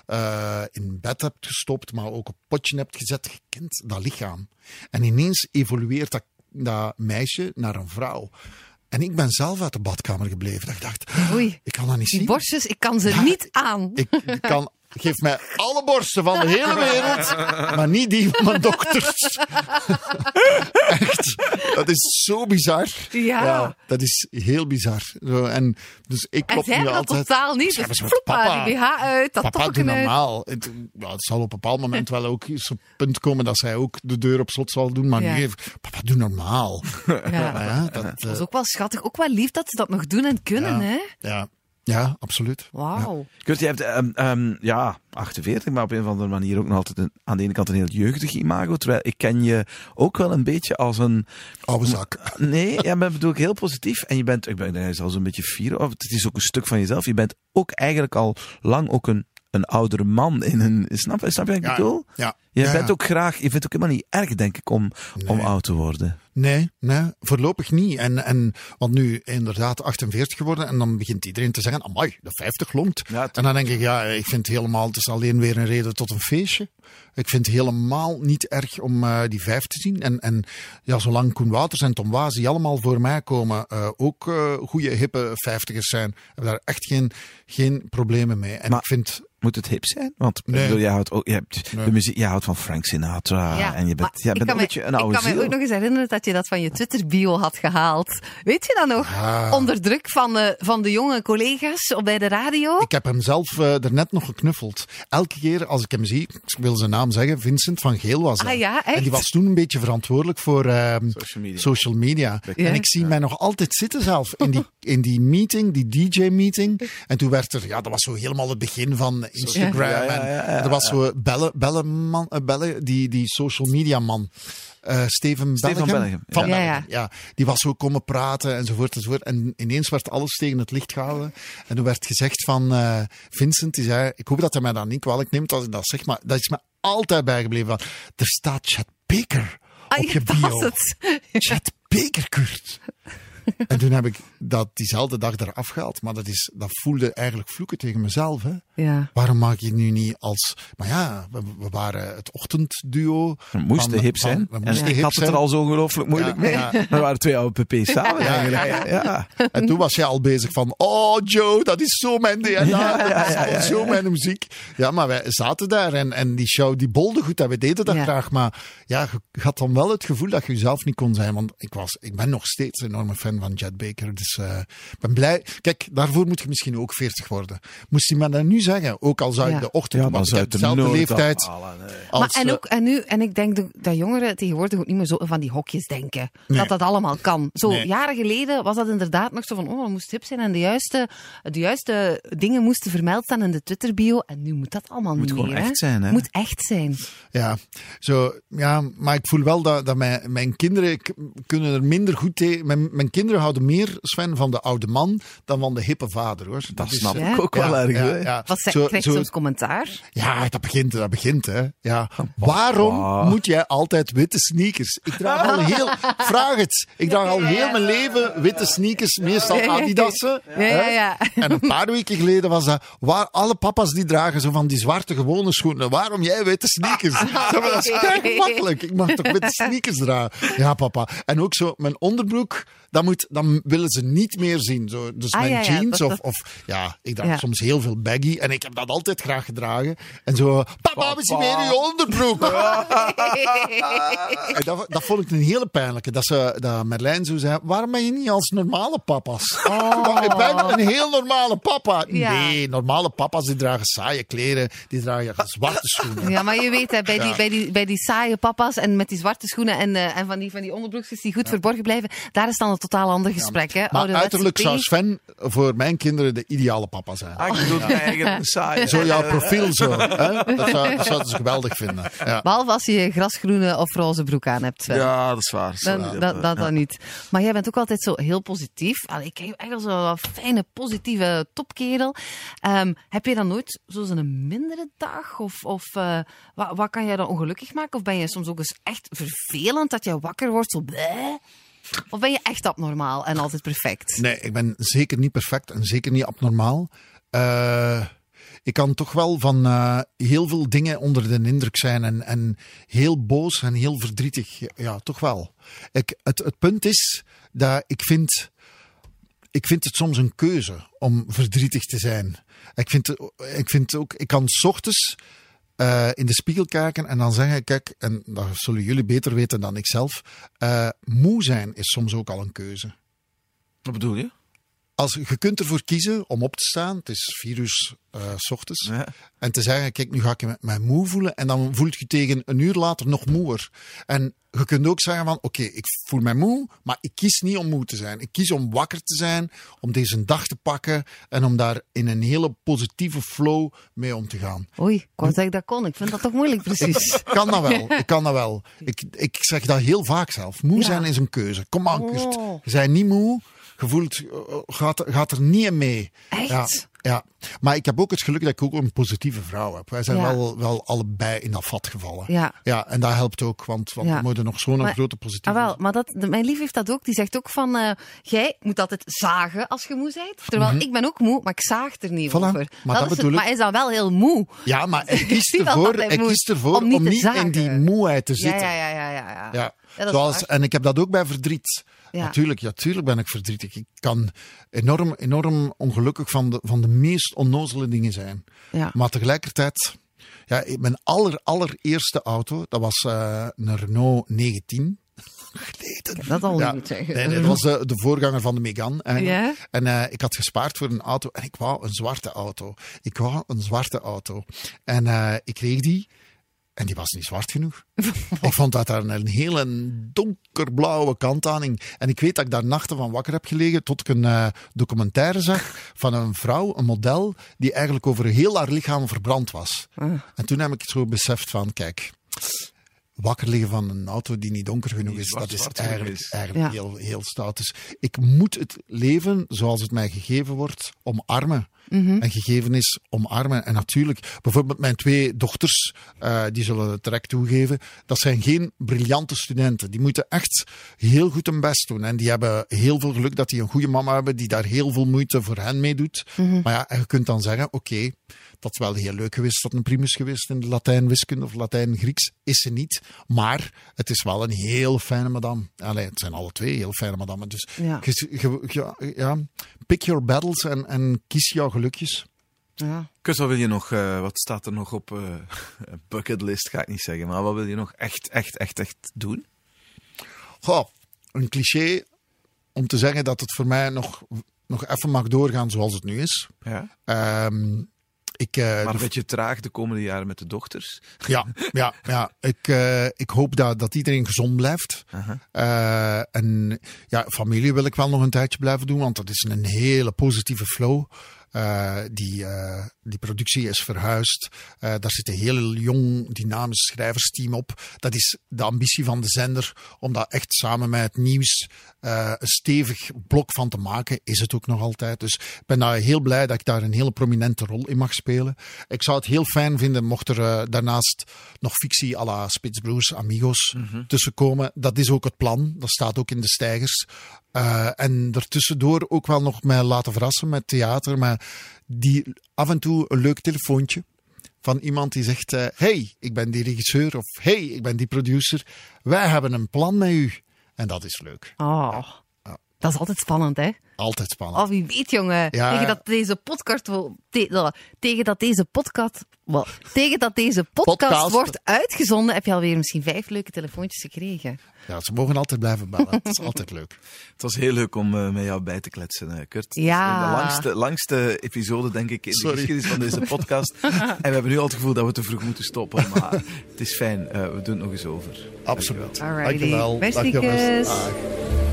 eh, in bed hebt gestopt, maar ook op potje hebt gezet, je kent dat lichaam. En ineens evolueert dat, dat meisje naar een vrouw. En ik ben zelf uit de badkamer gebleven. Dat ik dacht, Oei. ik kan dat niet Die zien. borstjes, ik kan ze Ja, niet aan. Ik kan, geef mij alle borsten van de hele wereld, maar niet die van mijn dochters. Echt. Dat is zo bizar. Ja. dat is heel bizar. En dus ik En klop zij nu dat altijd. totaal niet. Dus vloep, papa. die BH uit, dat Papa, doe tokken uit. normaal. Het, ja, het zal op een bepaald moment wel ook eens op het punt komen dat zij ook de deur op slot zal doen. Maar Ja. nee, papa, doe normaal. Ja. Ja, dat, Dat eh, is ook wel schattig. Ook wel lief dat ze dat nog doen en kunnen, hè. ja, ja, absoluut. Wauw. Kurt, je hebt ehm, ehm, ja, 48, maar op een of andere manier ook nog altijd een, aan de ene kant een heel jeugdig imago. Terwijl ik ken je ook wel een beetje als een... Oude zak. Nee, ja, maar bedoel ik heel positief. En je bent, ik ben er zelfs een beetje fier op. Het is ook een stuk van jezelf. Je bent ook eigenlijk al lang ook een een oudere man in een... Snap, snap je wat ik Ja, bedoel? ja. Je Ja, bent ja. ook graag... Je vindt het ook helemaal niet erg, denk ik, om, om oud te worden. Nee, nee, voorlopig niet. En, en, want nu inderdaad 48 geworden en dan begint iedereen te zeggen, amai, de 50 longt. Ja, en dan denk ik, ja, ik vind helemaal, het is alleen weer een reden tot een feestje. Ik vind het helemaal niet erg om eh, die vijf te zien. En, en ja, zolang Koen Wouters en Tom Waas, die allemaal voor mij komen, eh, ook eh goede, hippe vijftigers zijn, hebben daar echt geen, geen problemen mee. En Maar- ik vind, Moet het hip zijn? Want Nee. bedoel, jij houdt ook, je hebt Nee. de muziek, jij houdt van Frank Sinatra Ja, en je bent, jij bent een me- beetje een oude Ik kan me ook nog eens herinneren dat je dat van je Twitter-bio had gehaald. Weet je dat nog? Ah. Onder druk van, eh, van de jonge collega's op bij de radio. ik heb hem zelf eh er net nog geknuffeld. Elke keer als ik hem zie, ik wil zijn naam zeggen, Vincent van Geel was dat. Ah ja, echt? En die was toen een beetje verantwoordelijk voor ehm, Social media. social media. Ja. En ik zie mij nog altijd zitten zelf in die, in die meeting, die DJ-meeting. En toen werd er, ja, dat was zo helemaal het begin van Instagram. Ja, ja, ja, en ja, ja. er was zo bellen, bellen, man, eh, bellen die, die social media man. eh, Steven, Steven van ja. Die was zo komen praten enzovoort enzovoort. En ineens werd alles tegen het licht gehouden. En toen werd gezegd van eh, Vincent, die zei, ik hoop dat hij mij dan niet kwalijk neemt als ik dat zeg, maar dat is me altijd bijgebleven. Van, er staat Chet Baker Ah, op ja, je bio. was het. Chet Baker, Kurt. En toen heb ik dat diezelfde dag eraf gehaald. Maar dat, is, dat voelde eigenlijk vloeken tegen mezelf. Hè. Ja. Waarom maak je het nu niet als... Maar ja, we, we waren het ochtendduo. We moesten van- hip van- zijn. we En moesten ik hip had het er al zo ongelooflijk moeilijk Ja, mee. ja. We waren twee oude pp's samen Ja, eigenlijk. ja, Ja, ja. En toen was jij al bezig van... Oh, Joe, dat is zo mijn DNA. dat is zo mijn muziek. Ja, maar wij zaten daar. En, en die show, die bolde goed. En we deden dat Ja. graag. Maar ja, je had dan wel het gevoel dat je jezelf niet kon zijn. Want ik, was, ik ben nog steeds een enorme fan van Jet Baker. Dus eh, ik ben blij. Kijk, daarvoor moet je misschien ook 40 worden. Moest hij me dat nu zeggen? Ook al zou Ja. ik de ochtend... Ja, ik heb het er dezelfde leeftijd afhalen, nee. als... maar en, eh, ook, en, nu, en ik denk dat- jongeren tegenwoordig ook niet meer zo van die hokjes denken. Nee. Dat dat allemaal kan. Zo Nee. jaren geleden was dat inderdaad nog zo van, oh, dat moest hip zijn en de juiste, de juiste dingen moesten vermeld staan in de Twitter-bio. En nu moet dat allemaal niet gewoon meer. echt hè. zijn, hè? Moet echt zijn. Ja, zo, ja, maar ik voel wel dat, dat mijn, mijn kinderen kunnen er minder goed tegen. Mijn, mijn kinderen houden meer, Sven, van de oude man dan van de hippe vader, hoor. Dat snap ik ook wel erg. ja. Wat Zo- krijg je zo- soms commentaar? Ja, dat begint, dat begint, hè. Ja. Waarom moet jij altijd witte sneakers? Ik draag al heel, vraag het. Ik draag al heel mijn leven witte sneakers, meestal Adidassen. Ja, ja, ja. En een paar weken geleden was dat, waar alle papa's die dragen zo van die zwarte gewone schoenen. Waarom jij witte sneakers? Dat is kei makkelijk. Ik mag toch witte sneakers dragen? Ja, papa. En ook zo, mijn onderbroek, dat moet, dan willen ze niet meer zien. Zo, dus Ah, mijn ja, ja, jeans dat- of, of, ja, ik draag Ja. soms heel veel baggy. En ik heb dat altijd graag gedragen. En zo, papa, we zien weer je onderbroek. En dat, dat vond ik een hele pijnlijke. Dat, ze, dat Merlijn zo zei, waarom ben je niet als normale papa's? Maar Ik ben een heel normale papa. Ja. Nee, normale papa's die dragen saaie kleren. Die dragen zwarte schoenen. Ja, maar je weet, hè, bij, die, bij, die, bij die saaie papa's en met die zwarte schoenen en, eh, en van, die, van die onderbroekjes die goed verborgen blijven, daar is dan totaal ander gesprek. Hè? Maar uiterlijk zou. Sven voor mijn kinderen de ideale papa zijn. Ah, ik bedoel, eigen saai. Zo jouw profiel zo. Hè? Dat, zou, dat zouden ze geweldig vinden. Ja. Behalve als je grasgroene of roze broek aan hebt. Sven. Ja, dat is waar. Dan, dat, dat dan niet. Maar jij bent ook altijd zo heel positief. Allee, ik ken je echt als een fijne, positieve topkerel. Ehm, heb je dan nooit zo'n mindere dag? Of, of eh, wat, wat kan jij dan ongelukkig maken? Of ben je soms ook eens echt vervelend dat je wakker wordt zo bleh? Of ben je echt abnormaal en altijd perfect? Nee, ik ben zeker niet perfect en zeker niet abnormaal. Eh, ik kan toch wel van eh, heel veel dingen onder de indruk zijn en, en heel boos en heel verdrietig. Ja, toch wel. Ik, het, het punt is dat ik vind, ik vind het soms een keuze om verdrietig te zijn. Ik vind, ik vind ook, ik kan ochtends eh, in de spiegel kijken en dan zeggen, kijk, en dat zullen jullie beter weten dan ik zelf, eh, moe zijn is soms ook al een keuze. Wat bedoel je? Als, je kunt ervoor kiezen om op te staan. Het is vier uur eh, s ochtends. Ja. En te zeggen, kijk, nu ga ik me- mij moe voelen. En dan voelt je tegen een uur later nog moeer. En je kunt ook zeggen van, oké, ik voel mij moe, maar ik kies niet om moe te zijn. Ik kies om wakker te zijn, om deze dag te pakken en om daar in een hele positieve flow mee om te gaan. Oei, ik wou dat ik dat kon. Ik vind dat toch moeilijk, precies. Ik kan dat wel. Ik kan dat wel. Ik, ik zeg dat heel vaak zelf. Moe Ja. zijn is een keuze. Kom aan, Kurt. Oh. Je bent niet moe. Gevoeld, eh, gaat, gaat er niet in mee. Echt? Ja, ja, maar ik heb ook het geluk dat ik ook een positieve vrouw heb. Wij zijn Ja. wel, wel allebei in dat vat gevallen. Ja. ja en dat helpt ook, want, want Ja. we moeten nog zo'n grote Ah, positieve... wel, maar dat, mijn lief heeft dat ook. Die zegt ook van, eh, jij moet altijd zagen als je moe bent. Terwijl ik ben ook moe, maar ik zaag er niet Mhm. Voilà, over. maar dat is het- bedoel ik. maar hij is dan wel heel moe. Ja, maar hij kiest zie wel ervoor, dat hij kiest ervoor om om niet in die moeheid te zitten. ja, ja, ja, ja. ja. Dat Zoals, en ik heb dat ook bij verdriet. Ja. Natuurlijk, ja, tuurlijk ben ik verdrietig. Ik kan enorm, enorm ongelukkig van de, van de meest onnozele dingen zijn. Ja. Maar tegelijkertijd, ja, mijn aller, allereerste auto, dat was eh, een Renault 19. Geleden. Dat al Ja, niet zeggen. nee, nee, dat was de, de voorganger van de Megane. eigenlijk. Ja? En eh, ik had gespaard voor een auto en ik wou een zwarte auto. Ik wou een zwarte auto. En eh, ik kreeg die. En die was niet zwart genoeg. ik vond dat daar een hele donkerblauwe kant aan hing. En ik weet dat ik daar nachten van wakker heb gelegen tot ik een eh, documentaire zag van een vrouw, een model, die eigenlijk over heel haar lichaam verbrand was. En toen heb ik het zo beseft van, kijk, wakker liggen van een auto die niet donker genoeg Die is, zwart- dat is eigenlijk, is. eigenlijk Ja. heel, heel stout. Dus ik moet het leven zoals het mij gegeven wordt omarmen. En gegeven is omarmen. En natuurlijk, bijvoorbeeld mijn twee dochters, eh, die zullen het direct toegeven, dat zijn geen briljante studenten. Die moeten echt heel goed hun best doen. En die hebben heel veel geluk dat die een goede mama hebben, die daar heel veel moeite voor hen mee doet. Maar ja, en je kunt dan zeggen, oké, dat is wel heel leuk geweest, dat een primus geweest in de Latijn wiskunde of Latijn Grieks. Is ze niet. Maar het is wel een heel fijne madame. Allee, het zijn alle twee heel fijne madammen. Dus Ja. ja, pick your battles en, en kies jouw gelukjes. Ja. Kurt, wat wil je nog, eh, wat staat er nog op eh bucketlist, ga ik niet zeggen, maar wat wil je nog echt, echt, echt, echt doen? Goh, een cliché om te zeggen dat het voor mij nog, nog even mag doorgaan zoals het nu is. Ja? Ehm, ik, eh, Maar een beetje traag de komende jaren met de dochters. Ja, ja, ja. Ik, eh, ik hoop dat, dat iedereen gezond blijft. Eh, en ja, familie wil ik wel nog een tijdje blijven doen, want dat is een hele positieve flow. Eh, die, eh, die productie is verhuisd. Eh, daar zit een heel jong, dynamisch schrijversteam op. Dat is de ambitie van de zender om dat echt samen met het nieuws een stevig blok van te maken. Is het ook nog altijd. Dus ik ben daar heel blij dat ik daar een hele prominente rol in mag spelen. Ik zou het heel fijn vinden mocht er daarnaast nog fictie à la Spitsbroers, Amigos tussenkomen. Dat is ook het plan. Dat staat ook in de stijgers. Eh, en ertussendoor ook wel nog mij laten verrassen met theater. Maar die af en toe een leuk telefoontje van iemand die zegt: eh, Hey, ik ben die regisseur. Of Hey, ik ben die producer. Wij hebben een plan met u. En dat is leuk. Oh. Dat is altijd spannend, hè? Altijd spannend. Oh, wie weet, jongen. Ja. Tegen dat deze podcast... wel- te- wel, tegen dat deze podcast... Wel, tegen dat deze podcast, Podcast. wordt uitgezonden, heb je alweer misschien vijf leuke telefoontjes gekregen. Ja, ze mogen altijd blijven bellen. Het is altijd leuk. Het was heel leuk om eh, met jou bij te kletsen, eh, Kurt. Ja. De langste, langste episode, denk ik, in Sorry. de geschiedenis van deze podcast. en we hebben nu al het gevoel dat we te vroeg moeten stoppen. Maar het is fijn, eh, we doen het nog eens over. Absoluut. Alrighty. Dankjewel. Beste Dag, jongens. kus.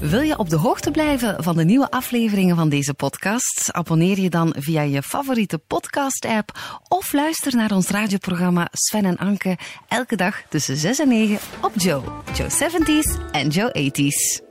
Wil je op de hoogte blijven van de nieuwe afleveringen van deze podcast? Abonneer je dan via je favoriete podcast-app of luister naar ons radioprogramma Sven en Anke elke dag tussen 6 en 9 op Joe. Joe 70s en Joe 80s.